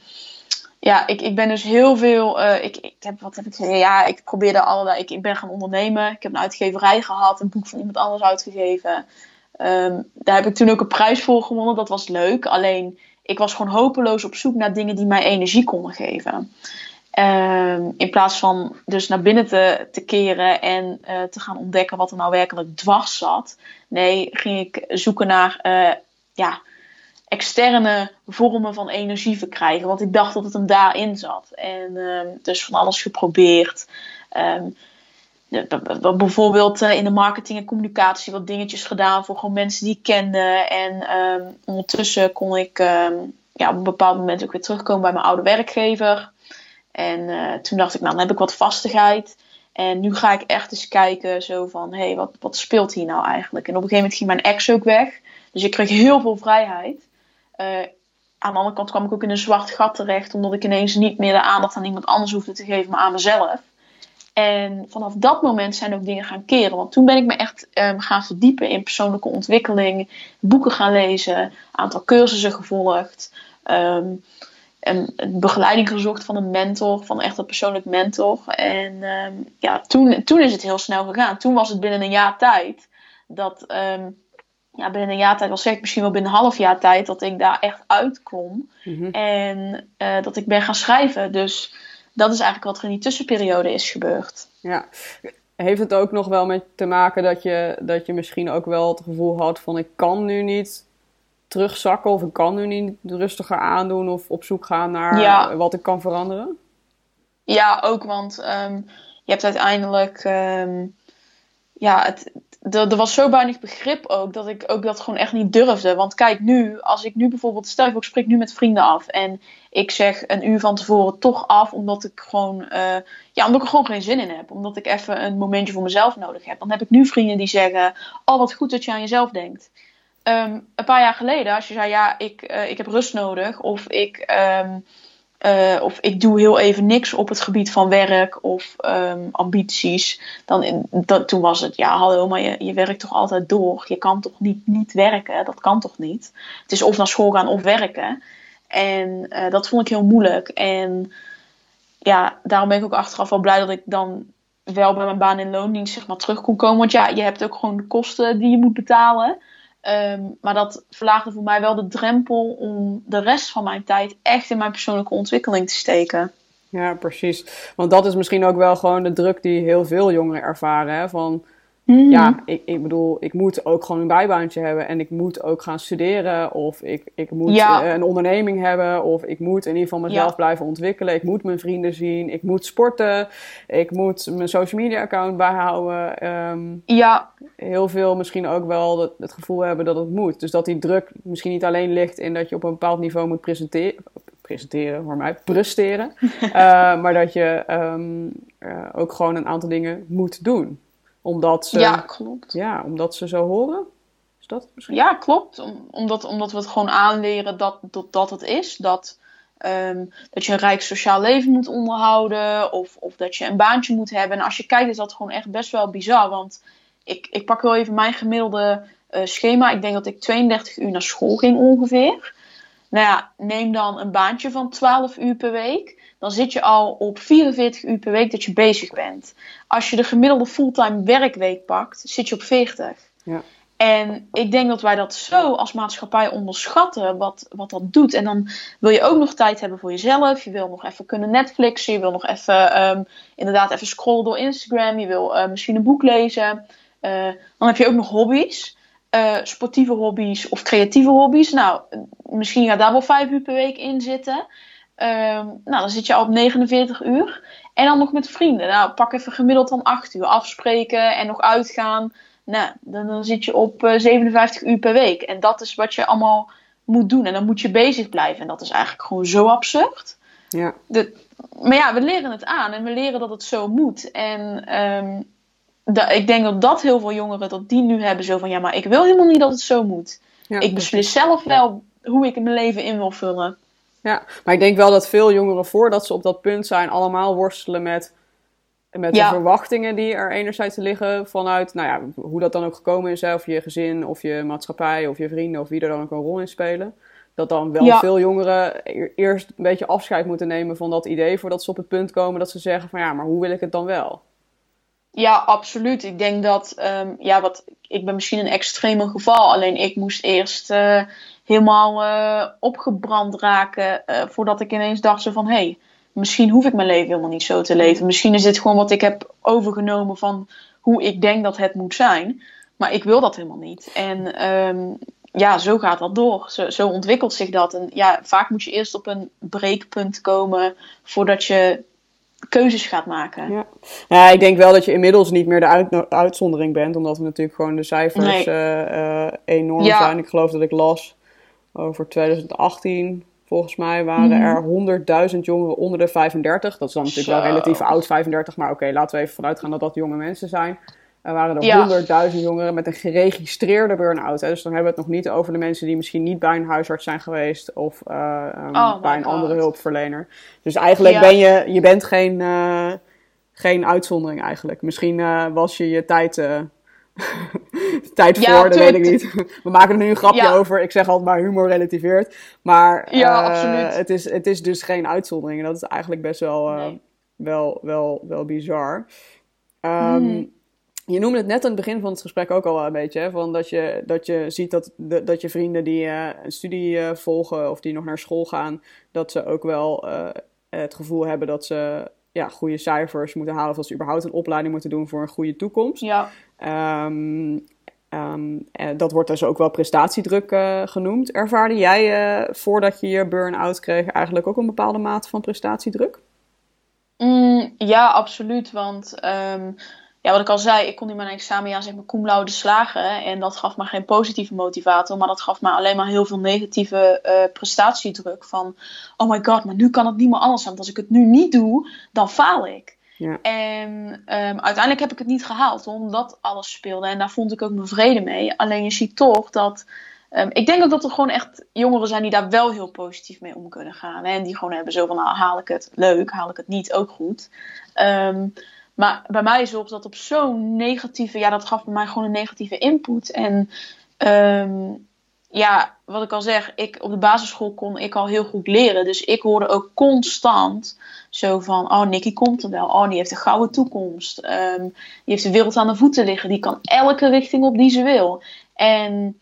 ja, ik, ik ben dus heel veel. Uh, ik, ik heb, wat heb ik gezegd? Ja, ik probeerde allerlei. Ik, ik ben gaan ondernemen. Ik heb een uitgeverij gehad, een boek van iemand anders uitgegeven. Ehm, daar heb ik toen ook een prijs voor gewonnen. Dat was leuk. Alleen ik was gewoon hopeloos op zoek naar dingen die mij energie konden geven. Ehm, in plaats van dus naar binnen te, te keren en uh, te gaan ontdekken wat er nou werkelijk dwars zat. Nee, ging ik zoeken naar uh, ja, externe vormen van energie verkrijgen. Want ik dacht dat het hem daarin zat. En um, dus van alles geprobeerd. Um, bijvoorbeeld uh, in de marketing en communicatie wat dingetjes gedaan voor gewoon mensen die ik kende. En um, ondertussen kon ik ja, op een bepaald moment ook weer terugkomen bij mijn oude werkgever. En uh, toen dacht ik, nou, dan heb ik wat vastigheid. En nu ga ik echt eens kijken zo van, hé, hey, wat, wat speelt hier nou eigenlijk? En op een gegeven moment ging mijn ex ook weg. Dus ik kreeg heel veel vrijheid. Uh, aan de andere kant kwam ik ook in een zwart gat terecht, omdat ik ineens niet meer de aandacht aan iemand anders hoefde te geven, maar aan mezelf. En vanaf dat moment zijn ook dingen gaan keren. Want toen ben ik me echt um, gaan verdiepen in persoonlijke ontwikkeling, boeken gaan lezen, aantal cursussen gevolgd. Um, en begeleiding gezocht van een mentor, van echt een persoonlijk mentor. En um, ja, toen, toen is het heel snel gegaan. Toen was het binnen een jaar tijd dat ja, binnen een jaar tijd, wel zeg ik misschien wel binnen een half jaar tijd, dat ik daar echt uitklom. Mm En uh, dat ik ben gaan schrijven. Dus dat is eigenlijk wat er in die tussenperiode is gebeurd. Ja. Heeft het ook nog wel met te maken dat je, dat je misschien ook wel het gevoel had van ik kan nu niet terugzakken of ik kan nu niet rustiger aandoen of op zoek gaan naar wat ik kan veranderen? Ja, ook, want um, je hebt uiteindelijk, um, ja, er was zo weinig begrip ook dat ik ook dat gewoon echt niet durfde. Want kijk, nu, als ik nu bijvoorbeeld, stel ik spreek nu met vrienden af en ik zeg een uur van tevoren toch af, omdat ik gewoon, uh, ja, omdat ik er gewoon geen zin in heb. Omdat ik even een momentje voor mezelf nodig heb. Dan heb ik nu vrienden die zeggen, oh wat goed dat je aan jezelf denkt. Um, een paar jaar geleden, als je zei, ja, ik, uh, ik heb rust nodig, of ik, um, uh, of ik doe heel even niks op het gebied van werk of um, ambities, dan dat, toen was het, ja, hallo, maar je, je werkt toch altijd door. Je kan toch niet, niet werken? Dat kan toch niet? Het is of naar school gaan of werken. En uh, dat vond ik heel moeilijk. En ja, daarom ben ik ook achteraf wel blij dat ik dan wel bij mijn baan in loondienst zeg maar, terug kon komen. Want ja, je hebt ook gewoon de kosten die je moet betalen. Um, maar dat verlaagde voor mij wel de drempel om de rest van mijn tijd echt in mijn persoonlijke ontwikkeling te steken. Ja, precies. Want dat is misschien ook wel gewoon de druk die heel veel jongeren ervaren. Hè? Van Mhm. Ja, ik, ik bedoel, ik moet ook gewoon een bijbaantje hebben en ik moet ook gaan studeren of ik, ik moet Ja. eh, een onderneming hebben of ik moet in ieder geval mezelf Ja. blijven ontwikkelen. Ik moet mijn vrienden zien, ik moet sporten, ik moet mijn social media account bijhouden. Ehm, Ja, heel veel misschien ook wel het, het gevoel hebben dat het moet. Dus dat die druk misschien niet alleen ligt in dat je op een bepaald niveau moet presenteren. Presenteren, voor mij, presteren. Eh, maar dat je ehm, eh, ook gewoon een aantal dingen moet doen. Omdat ze, ja, klopt. ja, omdat ze zo horen. Is dat misschien? Ja, klopt. Om- omdat, omdat we het gewoon aanleren dat dat, dat het is. Dat, ehm, dat je een rijk sociaal leven moet onderhouden. Of, of dat je een baantje moet hebben. En als je kijkt is dat gewoon echt best wel bizar. Want ik, ik pak wel even mijn gemiddelde eh, schema. Ik denk dat ik 32 uur naar school ging ongeveer. Nou ja, neem dan een baantje van 12 uur per week. Dan zit je al op 44 uur per week dat je bezig bent. Als je de gemiddelde fulltime werkweek pakt, zit je op 40. Ja. En ik denk dat wij dat zo als maatschappij onderschatten, wat, wat dat doet. En dan wil je ook nog tijd hebben voor jezelf. Je wil nog even kunnen Netflixen. Je wil nog even, ehm, inderdaad, even scrollen door Instagram. Je wil eh, misschien een boek lezen. Eh, dan heb je ook nog hobby's. Eh, sportieve hobby's of creatieve hobby's. Nou, misschien gaat daar wel vijf uur per week in zitten. Ehm, nou, dan zit je al op 49 uur. En dan nog met vrienden. Nou, pak even gemiddeld dan 8 uur. Afspreken en nog uitgaan. Nou, dan, dan zit je op eh, 57 uur per week. En dat is wat je allemaal moet doen. En dan moet je bezig blijven. En dat is eigenlijk gewoon zo absurd. Ja. De, maar ja, we leren het aan. En we leren dat het zo moet. En ehm, da- ik denk dat dat heel veel jongeren, dat die nu hebben zo van... Ja, maar ik wil helemaal niet dat het zo moet. Ja, ik beslis zelf wel hoe ik mijn leven in wil vullen. Ja, maar ik denk wel dat veel jongeren voordat ze op dat punt zijn, allemaal worstelen met, met Ja. de verwachtingen die er enerzijds liggen vanuit, nou ja, hoe dat dan ook gekomen is, hè, of je gezin, of je maatschappij, of je vrienden, of wie er dan ook een rol in spelen. Dat dan wel veel jongeren eerst een beetje afscheid moeten nemen van dat idee voordat ze op het punt komen dat ze zeggen van ja, maar hoe wil ik het dan wel? Ja, absoluut. Ik denk dat, ehm, ja, wat, ik ben misschien een extreme geval. Alleen ik moest eerst uh, helemaal uh, opgebrand raken uh, voordat ik ineens dacht zo van, hé, hey, misschien hoef ik mijn leven helemaal niet zo te leven. Misschien is dit gewoon wat ik heb overgenomen van hoe ik denk dat het moet zijn. Maar ik wil dat helemaal niet. En um, ja, zo gaat dat door. Zo, zo ontwikkelt zich dat. En ja, vaak moet je eerst op een breekpunt komen voordat je keuzes gaat maken. Ja. ja, ik denk wel dat je inmiddels niet meer de uitzondering bent, omdat we natuurlijk gewoon de cijfers uh, enorm zijn. Ik geloof dat ik las over 2018, volgens mij waren mm. er 100.000 jongeren onder de 35. Dat is dan natuurlijk wel relatief oud, 35, maar oké, laten we even vanuit gaan dat dat jonge mensen zijn. Er waren er 100.000 jongeren met een geregistreerde burn-out. Dus dan hebben we het nog niet over de mensen die misschien niet bij een huisarts zijn geweest of uh, um, oh bij een andere hulpverlener. Dus eigenlijk ben je, je bent geen, uh, geen uitzondering eigenlijk. Misschien uh, was je je tijd, tijd ja, voor, dat weet ik niet. We maken er nu een grapje over. Ik zeg altijd maar humor relativeert. Maar het, is, het is dus geen uitzondering. En dat is eigenlijk best wel, nee. wel, wel, wel bizar. Um, je noemde het net aan het begin van het gesprek ook al een beetje. Hè, van dat, je, dat je ziet dat, de, dat je vrienden die uh, een studie volgen of die nog naar school gaan, dat ze ook wel het gevoel hebben dat ze ja, goede cijfers moeten halen. Of dat ze überhaupt een opleiding moeten doen voor een goede toekomst. Ja. Um, um, dat wordt dus ook wel prestatiedruk genoemd. Ervaarde jij voordat je je burn-out kreeg eigenlijk ook een bepaalde mate van prestatiedruk? Mm, ja, absoluut. Want. Um, ja, wat ik al zei, ik kon in mijn examenjaar zeg maar cum laude slagen. En dat gaf me geen positieve motivator, maar dat gaf me alleen maar heel veel negatieve prestatiedruk. Van, oh my god, maar nu kan het niet meer anders. Want als ik het nu niet doe, dan faal ik. En um, uiteindelijk heb ik het niet gehaald, omdat alles speelde. En daar vond ik ook mijn vrede mee. Alleen je ziet toch dat... Um, ik denk ook dat er gewoon echt jongeren zijn die daar wel heel positief mee om kunnen gaan. Hè? En die gewoon hebben zo van, nou haal ik het leuk, haal ik het niet ook goed. Um, maar bij mij is het dat op zo'n negatieve, ja, dat gaf bij mij gewoon een negatieve input. En ja, wat ik al zeg, ik, op de basisschool kon ik al heel goed leren. Dus ik hoorde ook constant zo van, oh, Nicky komt er wel. Oh, die heeft een gouden toekomst. Um, die heeft de wereld aan de voeten liggen. Die kan elke richting op die ze wil. En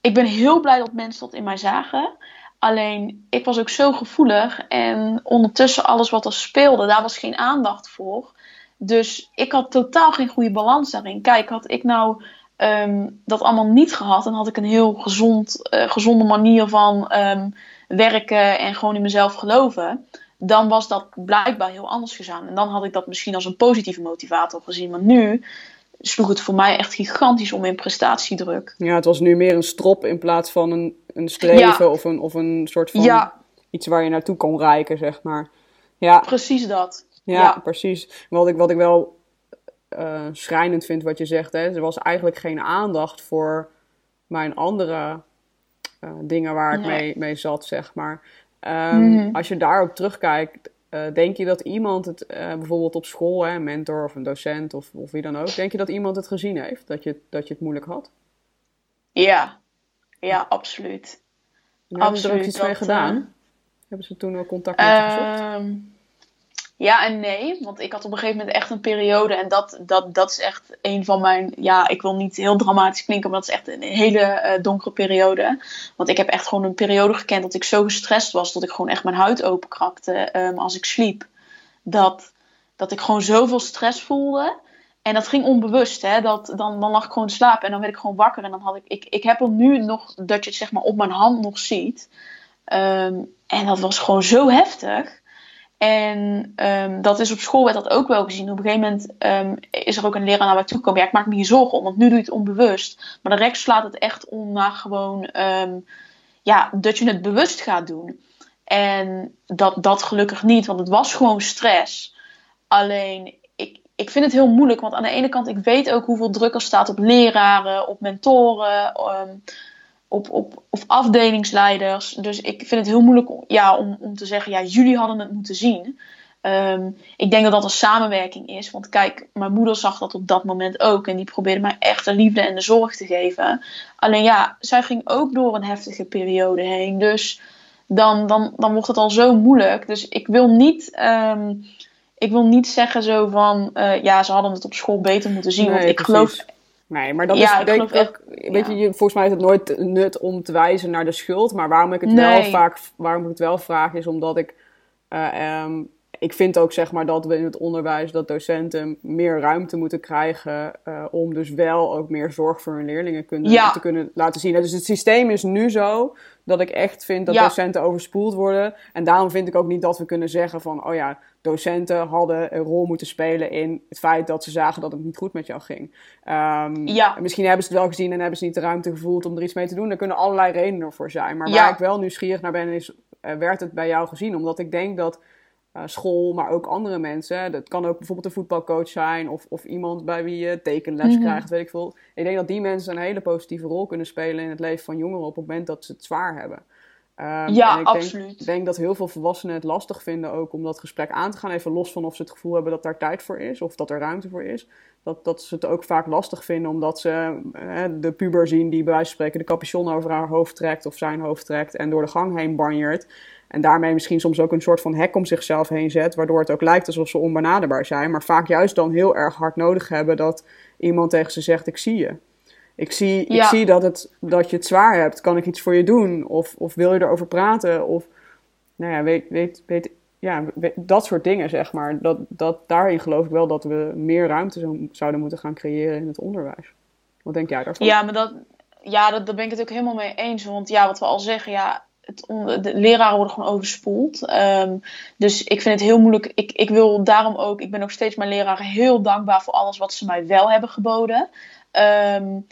ik ben heel blij dat mensen dat in mij zagen. Alleen, ik was ook zo gevoelig. En ondertussen alles wat er speelde, daar was geen aandacht voor. Dus ik had totaal geen goede balans daarin. Kijk, had ik nou ehm, dat allemaal niet gehad, dan had ik een heel gezond, uh, gezonde manier van um, werken en gewoon in mezelf geloven. Dan was dat blijkbaar heel anders gegaan. En dan had ik dat misschien als een positieve motivator gezien. Maar nu sloeg het voor mij echt gigantisch om in prestatiedruk. Ja, het was nu meer een strop in plaats van een, een streven of, een, of een soort van ja. iets waar je naartoe kon reiken, zeg maar. Ja. Precies dat. Ja, precies. Wat ik, wat ik wel uh, schrijnend vind wat je zegt, hè, er was eigenlijk geen aandacht voor mijn andere uh, dingen waar ik mee, mee zat, zeg maar. Um, Als je daarop terugkijkt, uh, denk je dat iemand het bijvoorbeeld op school, hè, een mentor of een docent of, of wie dan ook, denk je dat iemand het gezien heeft, dat je, dat je het moeilijk had? Ja, ja, absoluut. En hebben ze er ook iets mee gedaan? Hebben ze toen wel contact met je gezocht? Ehm, ja en nee, want ik had op een gegeven moment echt een periode en dat, dat, dat is echt een van mijn, ja, ik wil niet heel dramatisch klinken, maar dat is echt een hele uh, donkere periode. Want ik heb echt gewoon een periode gekend dat ik zo gestrest was dat ik gewoon echt mijn huid openkrakte um, als ik sliep. Dat, dat ik gewoon zoveel stress voelde. En dat ging onbewust, hè. Dat, dan, dan lag ik gewoon te slapen en dan werd ik gewoon wakker. En dan had ik, ik, ik heb hem nu nog, dat je het zeg maar op mijn hand nog ziet. Um, en dat was gewoon zo heftig. En um, dat is op school werd dat ook wel gezien. Op een gegeven moment um, is er ook een leraar naar mij toe gekomen. Ja, ik maak me hier zorgen om, want nu doe je het onbewust. Maar de rek slaat het echt om naar gewoon um, ja, dat je het bewust gaat doen. En dat, dat gelukkig niet, want het was gewoon stress. Alleen, ik, ik vind het heel moeilijk, want aan de ene kant, ik weet ook hoeveel druk er staat op leraren, op mentoren op, op, of afdelingsleiders. Dus ik vind het heel moeilijk ja, om, om te zeggen, ja, jullie hadden het moeten zien. Ehm, ik denk dat dat een samenwerking is. Want kijk, mijn moeder zag dat op dat moment ook. En die probeerde mij echt de liefde en de zorg te geven. Alleen ja, zij ging ook door een heftige periode heen. Dus dan, dan, dan wordt het al zo moeilijk. Dus ik wil niet, ehm, ik wil niet zeggen zo van... Uh, ja, ze hadden het op school beter moeten zien. want ik geloof Nee, maar dat is denk ik ook, weet je, volgens mij is het nooit nut om te wijzen naar de schuld. Maar waarom ik het wel vaak, waarom ik het wel vraag, is omdat ik, uh, ik vind ook zeg maar dat we in het onderwijs, dat docenten meer ruimte moeten krijgen uh, om dus wel ook meer zorg voor hun leerlingen kunnen, te kunnen laten zien. Dus het systeem is nu zo dat ik echt vind dat docenten overspoeld worden. En daarom vind ik ook niet dat we kunnen zeggen van, oh ja, docenten hadden een rol moeten spelen in het feit dat ze zagen dat het niet goed met jou ging. Um, ja. Misschien hebben ze het wel gezien en hebben ze niet de ruimte gevoeld om er iets mee te doen. Er kunnen allerlei redenen voor zijn. Maar waar ik wel nieuwsgierig naar ben, is: uh, werd het bij jou gezien? Omdat ik denk dat uh, school, maar ook andere mensen. Dat kan ook bijvoorbeeld een voetbalcoach zijn of, of iemand bij wie je tekenles mhm. krijgt, weet ik veel. Ik denk dat die mensen een hele positieve rol kunnen spelen in het leven van jongeren op het moment dat ze het zwaar hebben. Um, ja, ik absoluut. Ik denk dat heel veel volwassenen het lastig vinden ook om dat gesprek aan te gaan. Even los van of ze het gevoel hebben dat daar tijd voor is of dat er ruimte voor is. Dat, dat ze het ook vaak lastig vinden omdat ze de puber zien die bij wijze van spreken de capuchon over haar hoofd trekt of zijn hoofd trekt en door de gang heen banjert. En daarmee misschien soms ook een soort van hek om zichzelf heen zet, waardoor het ook lijkt alsof ze onbenaderbaar zijn. Maar vaak juist dan heel erg hard nodig hebben dat iemand tegen ze zegt: Ik zie je. Ik zie, ik zie dat, het, dat je het zwaar hebt. Kan ik iets voor je doen? Of, of wil je erover praten? Of, nou ja, weet, weet, weet, ja, dat soort dingen, zeg maar. Dat, dat, daarin geloof ik wel dat we meer ruimte zouden moeten gaan creëren in het onderwijs. Wat denk jij daarvan? Ja, maar dat, ja, dat, daar ben ik het ook helemaal mee eens. Want ja, wat we al zeggen, ja, het, de leraren worden gewoon overspoeld. Um, dus ik vind het heel moeilijk. Ik, ik wil daarom ook, ik ben ook steeds mijn leraren heel dankbaar voor alles wat ze mij wel hebben geboden. Um,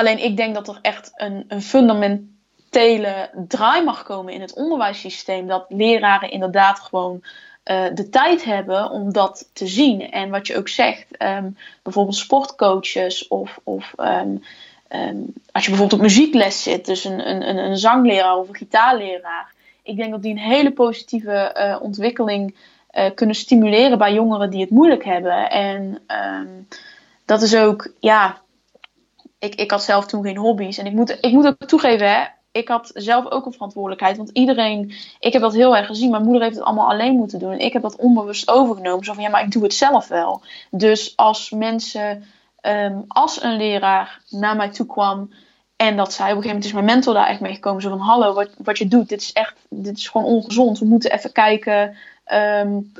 alleen ik denk dat er echt een, een fundamentele draai mag komen in het onderwijssysteem. Dat leraren inderdaad gewoon uh, de tijd hebben om dat te zien. En wat je ook zegt, um, bijvoorbeeld sportcoaches of, of um, um, als je bijvoorbeeld op muziekles zit, dus een, een, een zangleraar of een gitaarleraar. Ik denk dat die een hele positieve uh, ontwikkeling uh, kunnen stimuleren bij jongeren die het moeilijk hebben. En dat is ook, ja, ik, ik had zelf toen geen hobby's. En ik moet, ik moet ook toegeven, hè, ik had zelf ook een verantwoordelijkheid. Want iedereen, ik heb dat heel erg gezien. Mijn moeder heeft het allemaal alleen moeten doen. En ik heb dat onbewust overgenomen. Zo van ja, maar ik doe het zelf wel. Dus als mensen, um, als een leraar naar mij toe kwam. En dat zei op een gegeven moment is mijn mentor daar echt mee gekomen. Zo van hallo, wat, wat je doet, dit is echt, dit is gewoon ongezond. We moeten even kijken. Um,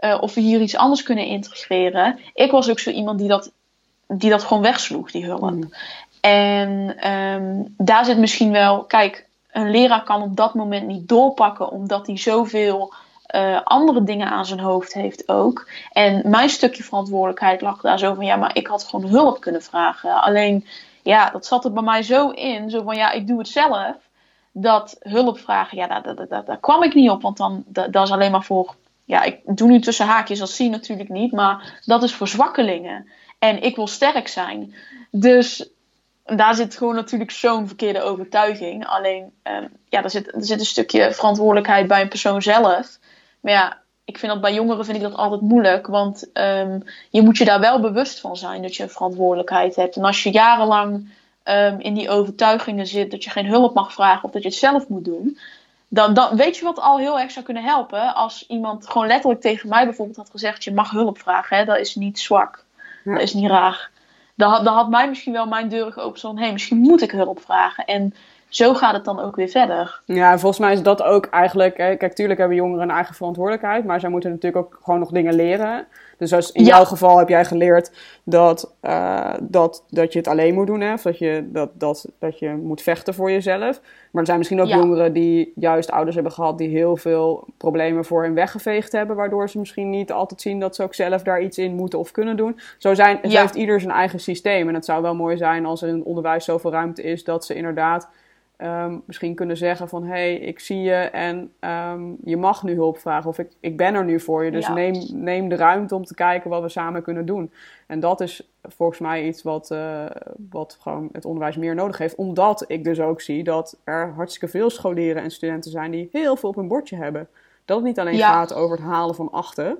uh, of we hier iets anders kunnen integreren. Ik was ook zo iemand die dat die dat gewoon wegsloeg, die hulp. Mm. En um, daar zit misschien wel, kijk, een leraar kan op dat moment niet doorpakken omdat hij zoveel uh, andere dingen aan zijn hoofd heeft ook. En mijn stukje verantwoordelijkheid lag daar zo van, ja, maar ik had gewoon hulp kunnen vragen. Alleen, ja, dat zat er bij mij zo in, zo van, ja, ik doe het zelf. Dat hulp vragen, ja, daar, daar, daar, daar kwam ik niet op, want dan, dat, dat is alleen maar voor, ja, ik doe nu tussen haakjes als zie natuurlijk niet, maar dat is voor zwakkelingen. En ik wil sterk zijn. Dus daar zit gewoon natuurlijk zo'n verkeerde overtuiging. Alleen, um, ja, er zit, er zit een stukje verantwoordelijkheid bij een persoon zelf. Maar ja, ik vind dat bij jongeren vind ik dat altijd moeilijk. Want um, je moet je daar wel bewust van zijn dat je een verantwoordelijkheid hebt. En als je jarenlang um, in die overtuigingen zit dat je geen hulp mag vragen of dat je het zelf moet doen. Dan, dan weet je wat al heel erg zou kunnen helpen. Als iemand gewoon letterlijk tegen mij bijvoorbeeld had gezegd: Je mag hulp vragen, hè, dat is niet zwak. Dat is niet raar. Dan had, dan had mij misschien wel mijn deur geopend van... hé, hey, misschien moet ik hulp vragen. En zo gaat het dan ook weer verder. Ja, volgens mij is dat ook eigenlijk... Hè, kijk, tuurlijk hebben jongeren een eigen verantwoordelijkheid... maar zij moeten natuurlijk ook gewoon nog dingen leren... Dus als in jouw geval heb jij geleerd dat, uh, dat, dat je het alleen moet doen, hè? of dat je, dat, dat, dat je moet vechten voor jezelf. Maar er zijn misschien ook jongeren die juist ouders hebben gehad die heel veel problemen voor hen weggeveegd hebben, waardoor ze misschien niet altijd zien dat ze ook zelf daar iets in moeten of kunnen doen. Zo, zijn, zo heeft ieder zijn eigen systeem. En het zou wel mooi zijn als er in het onderwijs zoveel ruimte is dat ze inderdaad um, misschien kunnen zeggen van... hé, hey, ik zie je en um, je mag nu hulp vragen of ik, ik ben er nu voor je. Dus neem, neem de ruimte om te kijken wat we samen kunnen doen. En dat is volgens mij iets wat, uh, wat gewoon het onderwijs meer nodig heeft. Omdat ik dus ook zie dat er hartstikke veel scholieren en studenten zijn... die heel veel op hun bordje hebben. Dat het niet alleen Ja. gaat over het halen van achten.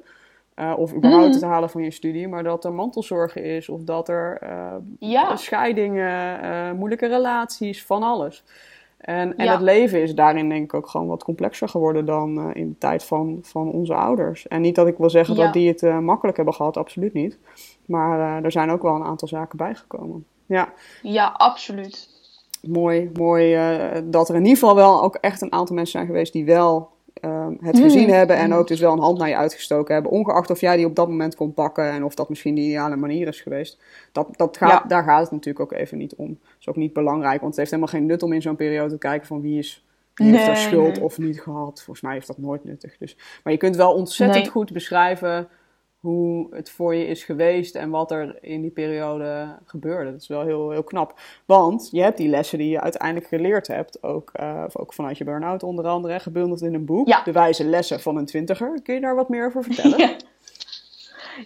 eh, of überhaupt Mhm. het halen van je studie, maar dat er mantelzorgen is of dat er eh, Ja, scheidingen, eh, moeilijke relaties, van alles. En, en Ja. het leven is daarin denk ik ook gewoon wat complexer geworden dan eh, in de tijd van, van onze ouders. En niet dat ik wil zeggen Ja. dat die het eh, makkelijk hebben gehad, absoluut niet. Maar eh, er zijn ook wel een aantal zaken bijgekomen. Ja, ja, absoluut. mooi, mooi dat er in ieder geval wel ook echt een aantal mensen zijn geweest die wel ehm, het Mm. gezien hebben en Mm. ook dus wel een hand naar je uitgestoken hebben. Ongeacht of jij die op dat moment kon pakken en of dat misschien de ideale manier is geweest. Dat, dat gaat, Ja. Daar gaat het natuurlijk ook even niet om. Dat is ook niet belangrijk, want het heeft helemaal geen nut om in zo'n periode te kijken van wie is... Wie heeft er Nee, schuld nee. of niet gehad? Volgens mij is dat nooit nuttig. Dus. Maar je kunt wel ontzettend Nee. goed beschrijven hoe het voor je is geweest en wat er in die periode gebeurde. Dat is wel heel, heel knap. Want je hebt die lessen die je uiteindelijk geleerd hebt, ook, eh, ook vanuit je burn-out onder andere, gebundeld in een boek. Ja. De wijze lessen van een twintiger. Kun je daar wat meer over vertellen?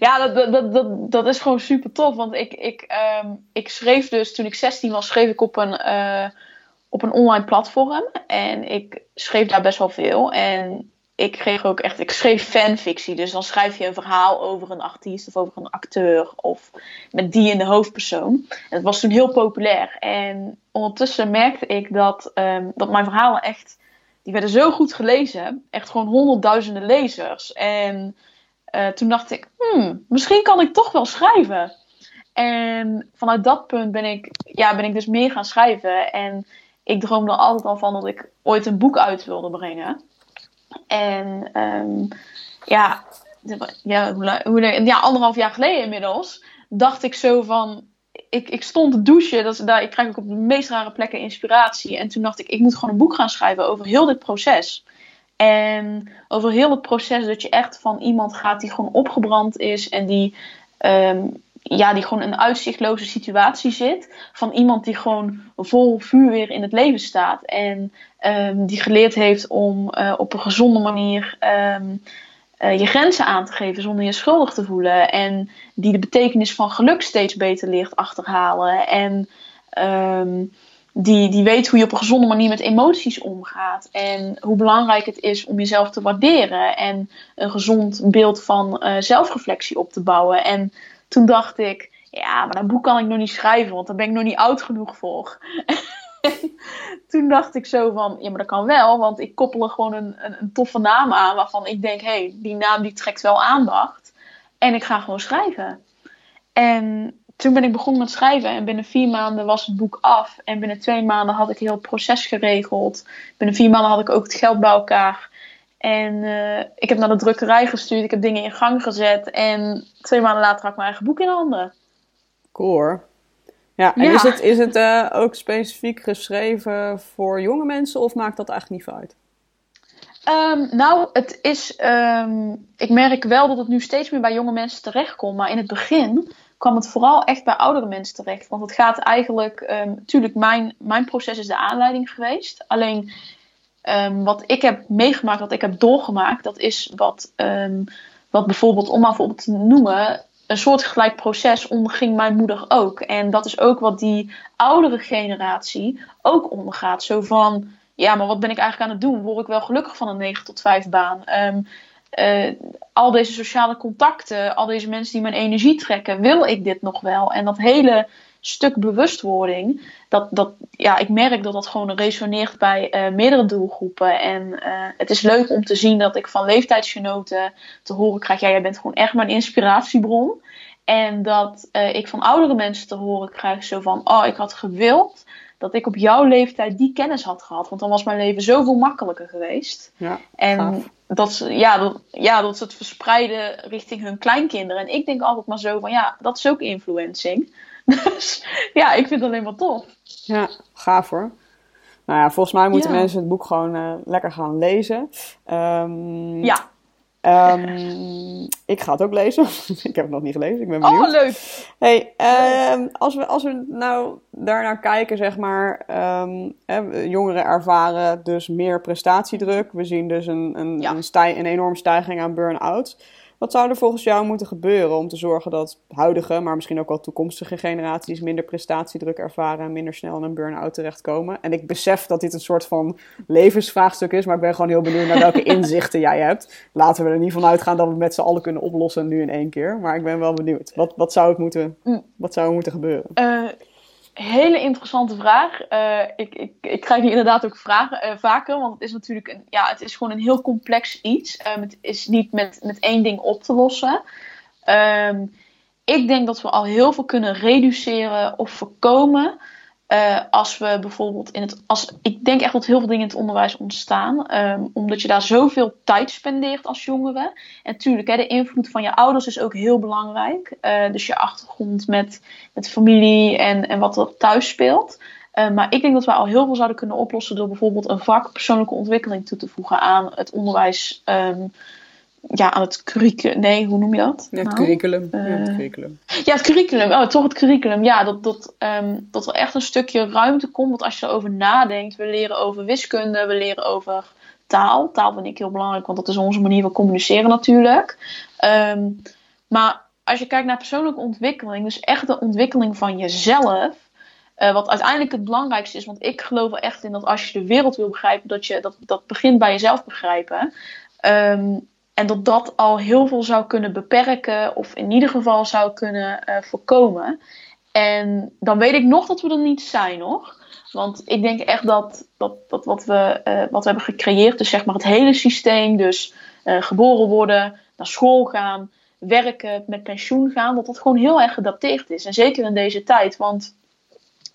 Ja, ja dat, dat, dat, dat, dat is gewoon super tof. Want ik, ik, ehm, ik schreef dus, toen ik 16 was, schreef ik op een, eh, op een online platform. En ik schreef daar best wel veel. En ik kreeg ook echt, ik schreef fanfictie. Dus dan schrijf je een verhaal over een artiest of over een acteur. Of met die in de hoofdpersoon. En dat was toen heel populair. En ondertussen merkte ik dat, ehm, dat mijn verhalen echt, die werden zo goed gelezen. Echt gewoon honderdduizenden lezers. En eh, toen dacht ik, hmm, misschien kan ik toch wel schrijven. En vanuit dat punt ben ik, ja, ben ik dus meer gaan schrijven. En ik droomde altijd al van dat ik ooit een boek uit wilde brengen. En ehm, ja, ja, hoe hoe ja, anderhalf jaar geleden inmiddels dacht ik zo van. Ik, ik stond te douchen, dat, daar, ik krijg ook op de meest rare plekken inspiratie. En toen dacht ik, ik moet gewoon een boek gaan schrijven over heel dit proces. En over heel het proces dat je echt van iemand gaat die gewoon opgebrand is en die, ehm, ja, die gewoon in een uitzichtloze situatie zit. Van iemand die gewoon vol vuur weer in het leven staat. En ehm, die geleerd heeft om eh, op een gezonde manier ehm, eh, je grenzen aan te geven zonder je schuldig te voelen. En die de betekenis van geluk steeds beter leert achterhalen. En ehm, die, die weet hoe je op een gezonde manier met emoties omgaat. En hoe belangrijk het is om jezelf te waarderen. En een gezond beeld van eh, zelfreflectie op te bouwen. En toen dacht ik, ja, maar dat boek kan ik nog niet schrijven, want daar ben ik nog niet oud genoeg voor. toen dacht ik zo van, ja, maar dat kan wel, want ik koppel er gewoon een, een, een toffe naam aan waarvan ik denk, hé, hey, die naam die trekt wel aandacht. En ik ga gewoon schrijven. En toen ben ik begonnen met schrijven en binnen vier maanden was het boek af. En binnen twee maanden had ik heel het proces geregeld. Binnen vier maanden had ik ook het geld bij elkaar. En eh, ik heb naar de drukkerij gestuurd, ik heb dingen in gang gezet. En twee maanden later had ik mijn eigen boek in handen. Cool hoor. Ja, en Ja. is het, is het eh, ook specifiek geschreven voor jonge mensen of maakt dat eigenlijk niet veel uit? Ehm, nou, het is. ehm, ik merk wel dat het nu steeds meer bij jonge mensen terechtkomt. Maar in het begin kwam het vooral echt bij oudere mensen terecht. Want het gaat eigenlijk. ehm tuurlijk, mijn, mijn proces is de aanleiding geweest. Alleen ehm, wat ik heb meegemaakt, wat ik heb doorgemaakt, dat is wat, ehm, wat bijvoorbeeld, om maar bijvoorbeeld te noemen. Een soortgelijk proces onderging mijn moeder ook. En dat is ook wat die oudere generatie ook ondergaat. Zo van ja, maar wat ben ik eigenlijk aan het doen? Word ik wel gelukkig van een 9 tot 5 baan? Ehm, eh, al deze sociale contacten, al deze mensen die mijn energie trekken, wil ik dit nog wel? En dat hele stuk bewustwording, dat, dat, ja, ik merk dat dat gewoon resoneert bij eh, meerdere doelgroepen. En eh, het is leuk om te zien dat ik van leeftijdsgenoten te horen krijg, ja, jij bent gewoon echt mijn inspiratiebron. En dat eh, ik van oudere mensen te horen krijg zo van, oh, ik had gewild dat ik op jouw leeftijd die kennis had gehad. Want dan was mijn leven zoveel makkelijker geweest. Ja, En gaaf. dat ze, ja, dat, ja, dat ze het verspreiden richting hun kleinkinderen. En ik denk altijd maar zo van, ja, dat is ook influencing. Dus ja, ik vind het alleen maar tof. Ja, gaaf hoor. Nou ja, volgens mij moeten Ja. mensen het boek gewoon eh, lekker gaan lezen. Ehm, Ja. ehm, ik ga het ook lezen. ik heb het nog niet gelezen, ik ben benieuwd. Oh, leuk. Hey, ehm, als, we, als we nou daarnaar kijken, zeg maar, hè, jongeren ervaren dus meer prestatiedruk. We zien dus een, een, Ja. een, stij, een enorme stijging aan burn-out. Wat zou er volgens jou moeten gebeuren om te zorgen dat huidige, maar misschien ook wel toekomstige generaties minder prestatiedruk ervaren en minder snel in een burn-out terechtkomen? En ik besef dat dit een soort van levensvraagstuk is, maar ik ben gewoon heel benieuwd naar welke inzichten jij hebt. Laten we er niet van uitgaan dat we het met z'n allen kunnen oplossen nu in één keer, maar ik ben wel benieuwd. Wat, wat, zou, het moeten, mm. wat zou er moeten gebeuren? Uh, hele interessante vraag. Uh, ik, ik, ik krijg die inderdaad ook vragen, uh, vaker, want het is natuurlijk een, ja, het is gewoon een heel complex iets. Um, het is niet met, met één ding op te lossen. Um, ik denk dat we al heel veel kunnen reduceren of voorkomen uh, als we bijvoorbeeld in het. Als, ik denk echt dat heel veel dingen in het onderwijs ontstaan. Um, omdat je daar zoveel tijd spendeert als jongere. En natuurlijk, de invloed van je ouders is ook heel belangrijk. Uh, dus je achtergrond met, met familie en, en wat er thuis speelt. Uh, maar ik denk dat we al heel veel zouden kunnen oplossen door bijvoorbeeld een vak persoonlijke ontwikkeling toe te voegen aan het onderwijs. Um, ja, aan het curriculum. Nee, hoe noem je dat? Ja, het nou? curriculum. ja, het eh, curriculum. Ja, het curriculum. Oh, toch het curriculum. Ja, dat, dat, um, dat er echt een stukje ruimte komt. Want als je erover nadenkt, we leren over wiskunde, we leren over taal. Taal vind ik heel belangrijk, want dat is onze manier van communiceren natuurlijk. Um, maar als je kijkt naar persoonlijke ontwikkeling, dus echt de ontwikkeling van jezelf. Uh, wat uiteindelijk het belangrijkste is, want ik geloof er echt in dat als je de wereld wil begrijpen, dat je dat, dat begint bij jezelf begrijpen. Um, en dat dat al heel veel zou kunnen beperken, of in ieder geval zou kunnen uh, voorkomen. En dan weet ik nog dat we er niet zijn nog. Want ik denk echt dat, dat, dat wat, we, uh, wat we hebben gecreëerd, dus zeg maar het hele systeem, dus uh, geboren worden, naar school gaan, werken, met pensioen gaan, dat dat gewoon heel erg gedateerd is. En zeker in deze tijd, want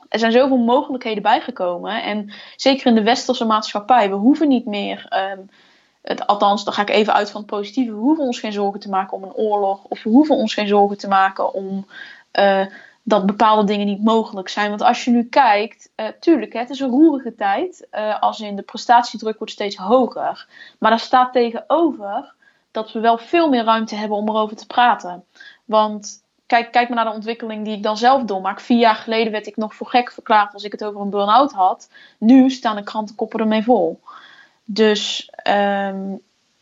er zijn zoveel mogelijkheden bijgekomen. En zeker in de westerse maatschappij, we hoeven niet meer. Um, het, althans, dan ga ik even uit van het positieve. We hoeven ons geen zorgen te maken om een oorlog. Of we hoeven ons geen zorgen te maken om uh, dat bepaalde dingen niet mogelijk zijn. Want als je nu kijkt, uh, tuurlijk, hè, het is een roerige tijd. Uh, als in de prestatiedruk wordt steeds hoger. Maar daar staat tegenover dat we wel veel meer ruimte hebben om erover te praten. Want kijk, kijk maar naar de ontwikkeling die ik dan zelf doormaak. Vier jaar geleden werd ik nog voor gek verklaard als ik het over een burn-out had. Nu staan de krantenkoppen ermee vol. Dus um,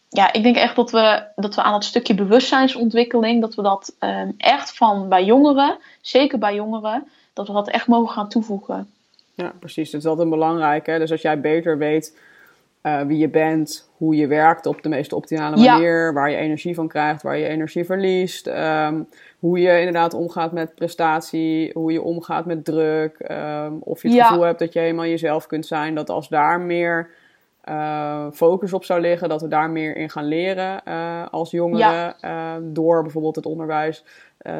ja, ik denk echt dat we, dat we aan het stukje bewustzijnsontwikkeling, dat we dat um, echt van bij jongeren, zeker bij jongeren, dat we dat echt mogen gaan toevoegen. Ja, precies. Dat is altijd belangrijk. Hè? Dus als jij beter weet uh, wie je bent, hoe je werkt op de meest optimale manier, ja. waar je energie van krijgt, waar je energie verliest, um, hoe je inderdaad omgaat met prestatie, hoe je omgaat met druk, of je het ja. gevoel hebt dat je helemaal jezelf kunt zijn, dat als daar meer uh, focus op zou liggen, dat we daar meer in gaan leren uh, als jongeren ja. uh, door bijvoorbeeld het onderwijs,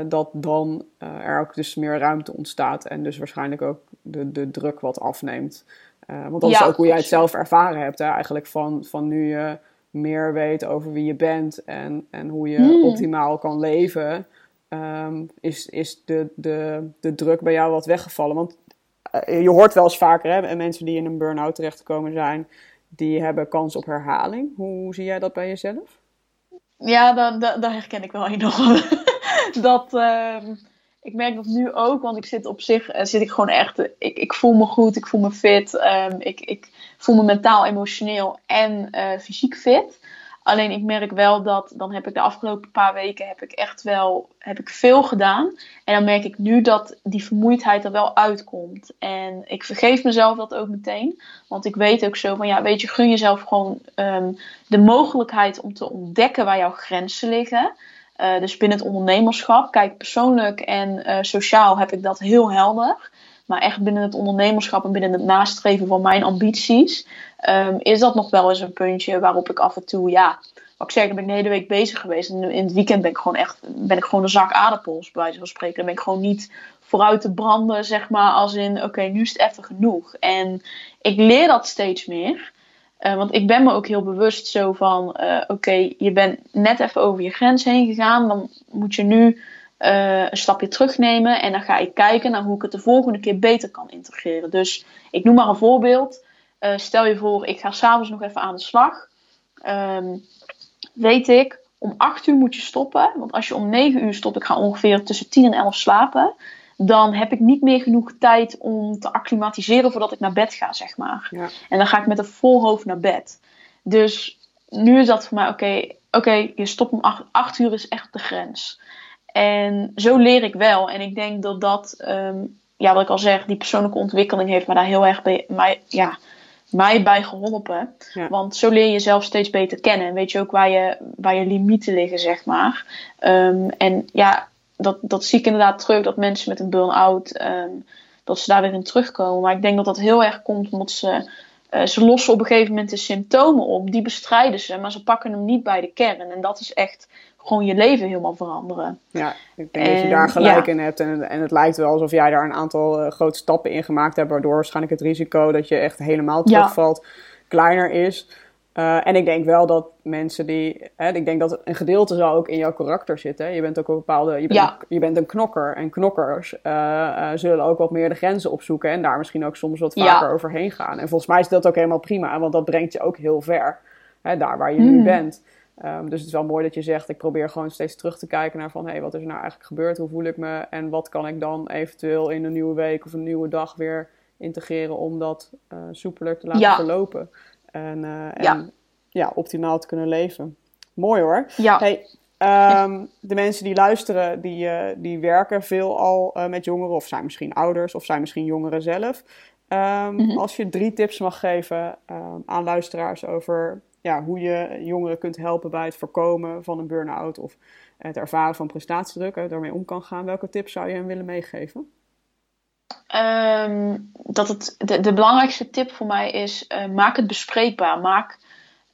dat dan er ook dus meer ruimte ontstaat en dus waarschijnlijk ook de, de druk wat afneemt. want dat ja, is ook hoe jij het zelf ervaren hebt, hè? eigenlijk van, van nu je meer weet over wie je bent en, en hoe je mm. optimaal kan leven, um, is, is de, de, de druk bij jou wat weggevallen. Want je hoort wel eens vaker hè, mensen die in een burn-out terechtgekomen zijn, die hebben kans op herhaling. Hoe zie jij dat bij jezelf? Ja, dat, herken ik wel enorm. dat, uh, ik merk dat nu ook, want ik zit op zich, uh, zit ik gewoon echt, ik, ik voel me goed, ik voel me fit, um, ik, ik voel me mentaal, emotioneel en uh, fysiek fit. Alleen ik merk wel dat, dan heb ik de afgelopen paar weken heb ik echt wel heb ik veel gedaan. En dan merk ik nu dat die vermoeidheid er wel uitkomt. En ik vergeef mezelf dat ook meteen. Want ik weet ook zo van ja, weet je, gun jezelf gewoon um, de mogelijkheid om te ontdekken waar jouw grenzen liggen. Uh, dus binnen het ondernemerschap. Kijk, persoonlijk en uh, sociaal heb ik dat heel helder. Maar echt binnen het ondernemerschap en binnen het nastreven van mijn ambities, um, is dat nog wel eens een puntje waarop ik af en toe, ja, wat ik zeg, dan ben ik de hele week bezig geweest. En in het weekend ben ik gewoon echt, ben ik gewoon een zak aardappels, bij wijze spreken. Dan ben ik gewoon niet vooruit te branden, zeg maar, als in, oké, nu is het even genoeg. En ik leer dat steeds meer. Uh, want ik ben me ook heel bewust zo van, uh, oké, je bent net even over je grens heen gegaan. Dan moet je nu uh, een stapje terugnemen. En dan ga ik kijken naar hoe ik het de volgende keer beter kan integreren. Dus ik noem maar een voorbeeld. Uh, stel je voor, ik ga s'avonds nog even aan de slag. Um, weet ik, om 8 uur moet je stoppen. Want als je om 9 uur stopt, ik ga ongeveer tussen 10 en 11 slapen. Dan heb ik niet meer genoeg tijd om te acclimatiseren voordat ik naar bed ga, zeg maar. Ja. En dan ga ik met een vol hoofd naar bed. Dus nu is dat voor mij, oké, okay, oké, je stopt om acht, acht uur is echt de grens. En zo leer ik wel. En ik denk dat dat, ehm, ja, wat ik al zeg, die persoonlijke ontwikkeling heeft me daar heel erg bij, mij, ja, mij bij geholpen. Want zo leer je jezelf steeds beter kennen. En weet je ook waar je, waar je limieten liggen, zeg maar. Ehm, en ja, dat, dat zie ik inderdaad terug, dat mensen met een burn-out, ehm, dat ze daar weer in terugkomen. Maar ik denk dat dat heel erg komt omdat ze, uh, ze lossen op een gegeven moment de symptomen op. Die bestrijden ze, maar ze pakken hem niet bij de kern. En dat is echt gewoon je leven helemaal veranderen. Ja, ik denk dat je daar gelijk in hebt. En, en het lijkt wel alsof jij daar een aantal uh, grote stappen in gemaakt hebt, waardoor waarschijnlijk het risico dat je echt helemaal terugvalt kleiner is. Uh, en ik denk wel dat mensen die. Hè, ik denk dat een gedeelte zal ook in jouw karakter zitten. Je bent ook een bepaalde. Je bent, je bent een knokker. En knokkers uh, zullen ook wat meer de grenzen opzoeken. En daar misschien ook soms wat vaker overheen gaan. En volgens mij is dat ook helemaal prima. Want dat brengt je ook heel ver. Hè, daar waar je nu hmm. bent. Um, dus het is wel mooi dat je zegt, ik probeer gewoon steeds terug te kijken naar van, hé, hey, wat is er nou eigenlijk gebeurd? Hoe voel ik me? En wat kan ik dan eventueel in een nieuwe week of een nieuwe dag weer integreren om dat uh, soepeler te laten verlopen? En, uh, en ja. ja. optimaal te kunnen leven. Mooi hoor. Ja. Hey, um, de mensen die luisteren, die, uh, die werken veel al met jongeren of zijn misschien ouders of zijn misschien jongeren zelf. Um, mm -hmm. Als je drie tips mag geven aan luisteraars over ja, hoe je jongeren kunt helpen bij het voorkomen van een burn-out of het ervaren van prestatiedruk, en daarmee om kan gaan. Welke tips zou je hem willen meegeven? Um, dat het, de, de, belangrijkste tip voor mij is: uh, maak het bespreekbaar. Maak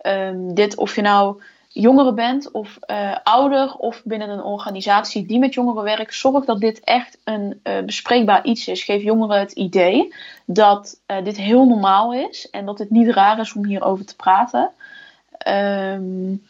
um, dit of je nou jongeren bent of uh, ouder of binnen een organisatie die met jongeren werkt. Zorg dat dit echt een uh, bespreekbaar iets is. Geef jongeren het idee dat dit heel normaal is en dat het niet raar is om hierover te praten. Um,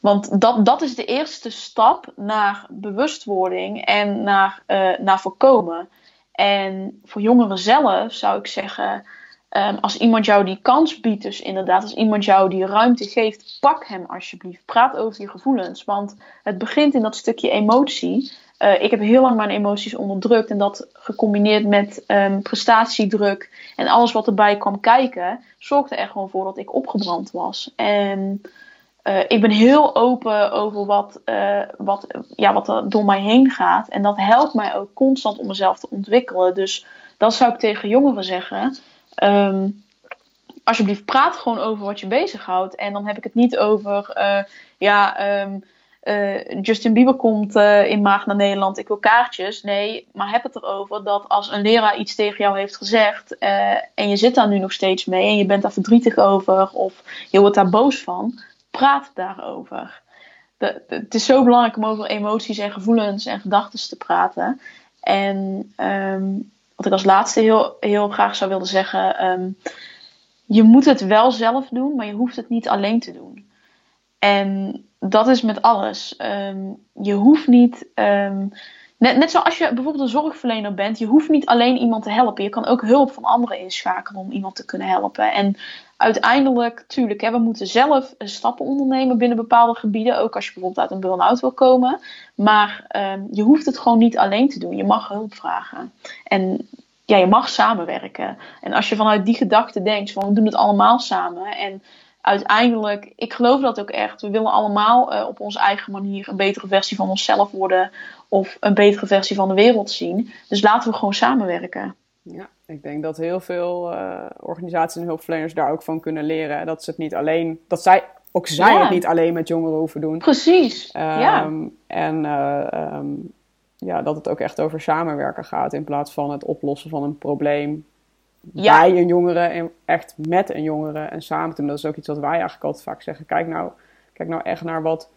want dat, dat is de eerste stap naar bewustwording en naar, uh, naar voorkomen. En voor jongeren zelf zou ik zeggen, um, als iemand jou die kans biedt, dus inderdaad, als iemand jou die ruimte geeft, pak hem alsjeblieft. Praat over je gevoelens. Want het begint in dat stukje emotie. Uh, ik heb heel lang mijn emoties onderdrukt en dat gecombineerd met um, prestatiedruk en alles wat erbij kwam kijken, zorgde er gewoon voor dat ik opgebrand was. En uh, ik ben heel open over wat, uh, wat, ja, wat er door mij heen gaat. En dat helpt mij ook constant om mezelf te ontwikkelen. Dus dat zou ik tegen jongeren zeggen. Um, alsjeblieft, praat gewoon over wat je bezighoudt. En dan heb ik het niet over, ja, um, uh, Justin Bieber komt uh, in maag naar Nederland, ik wil kaartjes. Nee, maar heb het erover dat als een leraar iets tegen jou heeft gezegd uh, en je zit daar nu nog steeds mee en je bent daar verdrietig over of je wordt daar boos van, praat daarover. De, het is zo belangrijk om over emoties en gevoelens en gedachten te praten. En um, wat ik als laatste heel, heel graag zou willen zeggen, um, je moet het wel zelf doen, maar je hoeft het niet alleen te doen. En dat is met alles. Um, je hoeft niet. Um, net, net zoals je bijvoorbeeld een zorgverlener bent, je hoeft niet alleen iemand te helpen. Je kan ook hulp van anderen inschakelen om iemand te kunnen helpen. En uiteindelijk, tuurlijk, hè, we moeten zelf stappen ondernemen binnen bepaalde gebieden. Ook als je bijvoorbeeld uit een burn-out wil komen. Maar um, je hoeft het gewoon niet alleen te doen. Je mag hulp vragen. En ja, je mag samenwerken. En als je vanuit die gedachte denkt van we doen het allemaal samen. En uiteindelijk, ik geloof dat ook echt. We willen allemaal uh, op onze eigen manier een betere versie van onszelf worden. Of een betere versie van de wereld zien. Dus laten we gewoon samenwerken. Ja, ik denk dat heel veel uh, organisaties en hulpverleners daar ook van kunnen leren. Dat ze het niet alleen, dat zij ook zij ja. het niet alleen met jongeren hoeven doen. Precies. Um, ja. En uh, um, ja, dat het ook echt over samenwerken gaat in plaats van het oplossen van een probleem ja. bij een jongere en echt met een jongere en samen doen. Dat is ook iets wat wij eigenlijk altijd vaak zeggen. Kijk nou, kijk nou echt naar wat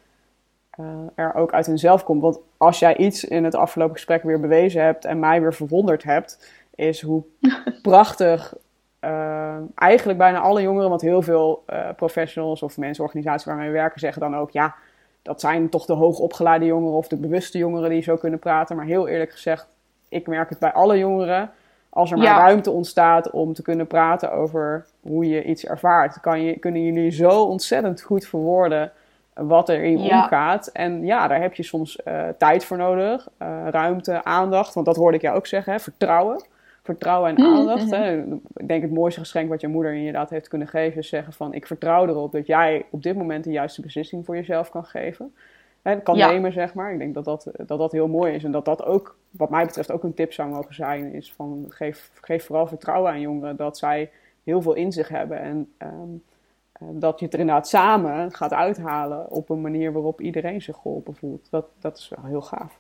uh, er ook uit hunzelf komt. Want als jij iets in het afgelopen gesprek weer bewezen hebt en mij weer verwonderd hebt, is hoe prachtig uh, eigenlijk bijna alle jongeren, want heel veel uh, professionals of mensen, organisaties waarmee we werken, zeggen dan ook ja. Dat zijn toch de hoogopgeleide jongeren of de bewuste jongeren die zo kunnen praten. Maar heel eerlijk gezegd, ik merk het bij alle jongeren als er maar ja. ruimte ontstaat om te kunnen praten over hoe je iets ervaart, kan je, kunnen jullie zo ontzettend goed verwoorden wat er in ja. omgaat. En ja, daar heb je soms uh, tijd voor nodig, uh, ruimte, aandacht. Want dat hoorde ik jou ook zeggen, hè? vertrouwen. vertrouwen en Mhm, aandacht. mhm. Hè. Ik denk het mooiste geschenk wat je moeder inderdaad heeft kunnen geven is zeggen van ik vertrouw erop dat jij op dit moment de juiste beslissing voor jezelf kan geven. Hè, kan Ja. nemen, zeg maar. Ik denk dat dat, dat dat heel mooi is. En dat dat ook, wat mij betreft, ook een tip zou mogen zijn. Is van geef, geef vooral vertrouwen aan jongeren dat zij heel veel in zich hebben. En ehm, eh, dat je het er inderdaad samen gaat uithalen op een manier waarop iedereen zich geholpen voelt. Dat, dat is wel heel gaaf.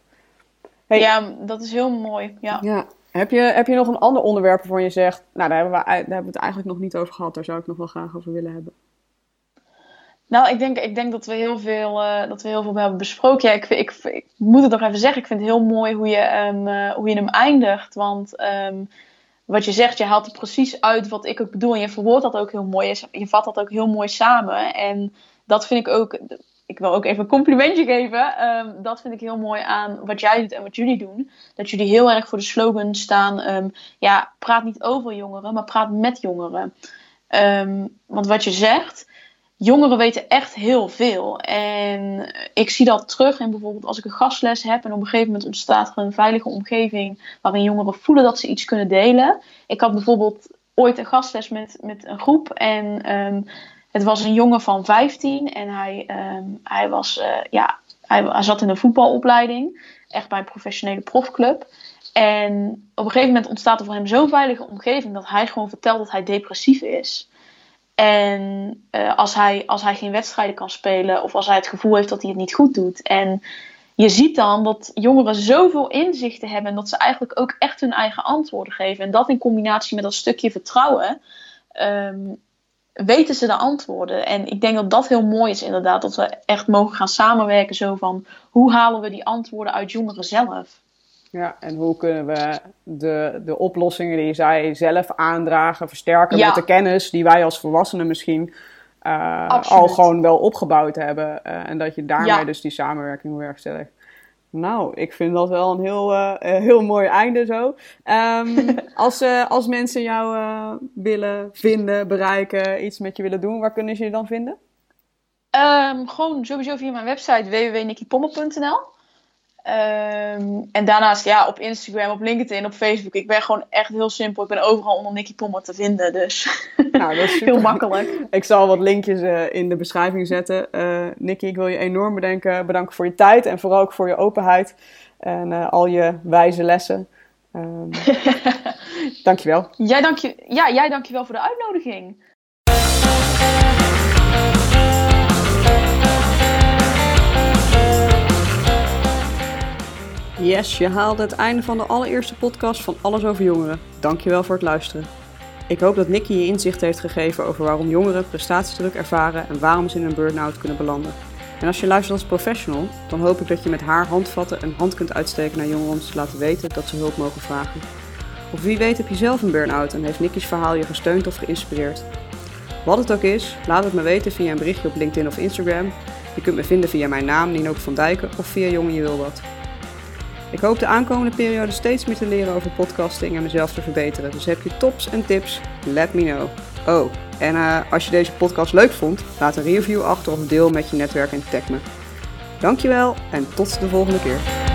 Hey. Ja, dat is heel mooi. Ja. Ja. Heb je, heb je nog een ander onderwerp waarvan je zegt, nou daar hebben, we, daar hebben we het eigenlijk nog niet over gehad, daar zou ik nog wel graag over willen hebben. Nou, ik denk, ik denk dat, we heel veel, eh, dat we heel veel hebben besproken. Ja, ik, ik, moet het nog even zeggen. Ik vind het heel mooi hoe je, hem, eh, hoe je hem eindigt. Want ehm, wat je zegt, je haalt er precies uit wat ik ook bedoel. En je verwoordt dat ook heel mooi. Je, vat dat ook heel mooi samen. En dat vind ik ook... Ik wil ook even een complimentje geven. Ehm, dat vind ik heel mooi aan wat jij doet en wat jullie doen. Dat jullie heel erg voor de slogan staan. ehm, ja, praat niet over jongeren, maar praat met jongeren. Ehm, want wat je zegt jongeren weten echt heel veel. En ik zie dat terug in bijvoorbeeld als ik een gastles heb en op een gegeven moment ontstaat er een veilige omgeving waarin jongeren voelen dat ze iets kunnen delen. Ik had bijvoorbeeld ooit een gastles met, met een groep en ehm, het was een jongen van 15 en hij, ehm, hij, was, eh, ja, hij, hij zat in een voetbalopleiding, echt bij een professionele profclub. En op een gegeven moment ontstaat er voor hem zo'n veilige omgeving dat hij gewoon vertelt dat hij depressief is. En eh, als, hij, als hij geen wedstrijden kan spelen of als hij het gevoel heeft dat hij het niet goed doet. En je ziet dan dat jongeren zoveel inzichten hebben en dat ze eigenlijk ook echt hun eigen antwoorden geven. En dat in combinatie met dat stukje vertrouwen, ehm, weten ze de antwoorden. En ik denk dat dat heel mooi is inderdaad, dat we echt mogen gaan samenwerken zo van hoe halen we die antwoorden uit jongeren zelf. Ja, en hoe kunnen we de, de oplossingen die zij zelf aandragen versterken Ja. met de kennis die wij als volwassenen misschien eh, al gewoon wel opgebouwd hebben. eh, en dat je daarmee Ja. dus die samenwerking werkstelligt. Nou, ik vind dat wel een heel, eh, heel mooi einde zo. Ehm, als, als mensen jou willen vinden, bereiken, iets met je willen doen, waar kunnen ze je dan vinden? Ehm, gewoon sowieso via mijn website www.nikkipommer.nl. Ehm, en daarnaast ja, op Instagram, op LinkedIn, op Facebook. Ik ben gewoon echt heel simpel. Ik ben overal onder Nicky Pommer te vinden. Dus Nou, dat is heel makkelijk. Ik zal wat linkjes eh, in de beschrijving zetten. Eh Nicky, ik wil je enorm bedanken, bedanken voor je tijd en vooral ook voor je openheid en eh, al je wijze lessen. Ehm dankjewel. Jij, dank je, ja, jij dankjewel voor de uitnodiging. Yes, je haalde het einde van de allereerste podcast van Alles over Jongeren. Dankjewel voor het luisteren. Ik hoop dat Nicky je inzicht heeft gegeven over waarom jongeren prestatiedruk ervaren en waarom ze in een burn-out kunnen belanden. En als je luistert als professional, dan hoop ik dat je met haar handvatten een hand kunt uitsteken naar jongeren om te laten weten dat ze hulp mogen vragen. Of wie weet heb je zelf een burn-out en heeft Nicky's verhaal je gesteund of geïnspireerd. Wat het ook is, laat het me weten via een berichtje op LinkedIn of Instagram. Je kunt me vinden via mijn naam, Ninook van Dijken, of via Jongen Je Wil Wat. Ik hoop de aankomende periode steeds meer te leren over podcasting en mezelf te verbeteren. Dus heb je tops en tips, let me know. Oh, en eh, als je deze podcast leuk vond, laat een review achter of deel met je netwerk en tag me. Dankjewel en tot de volgende keer.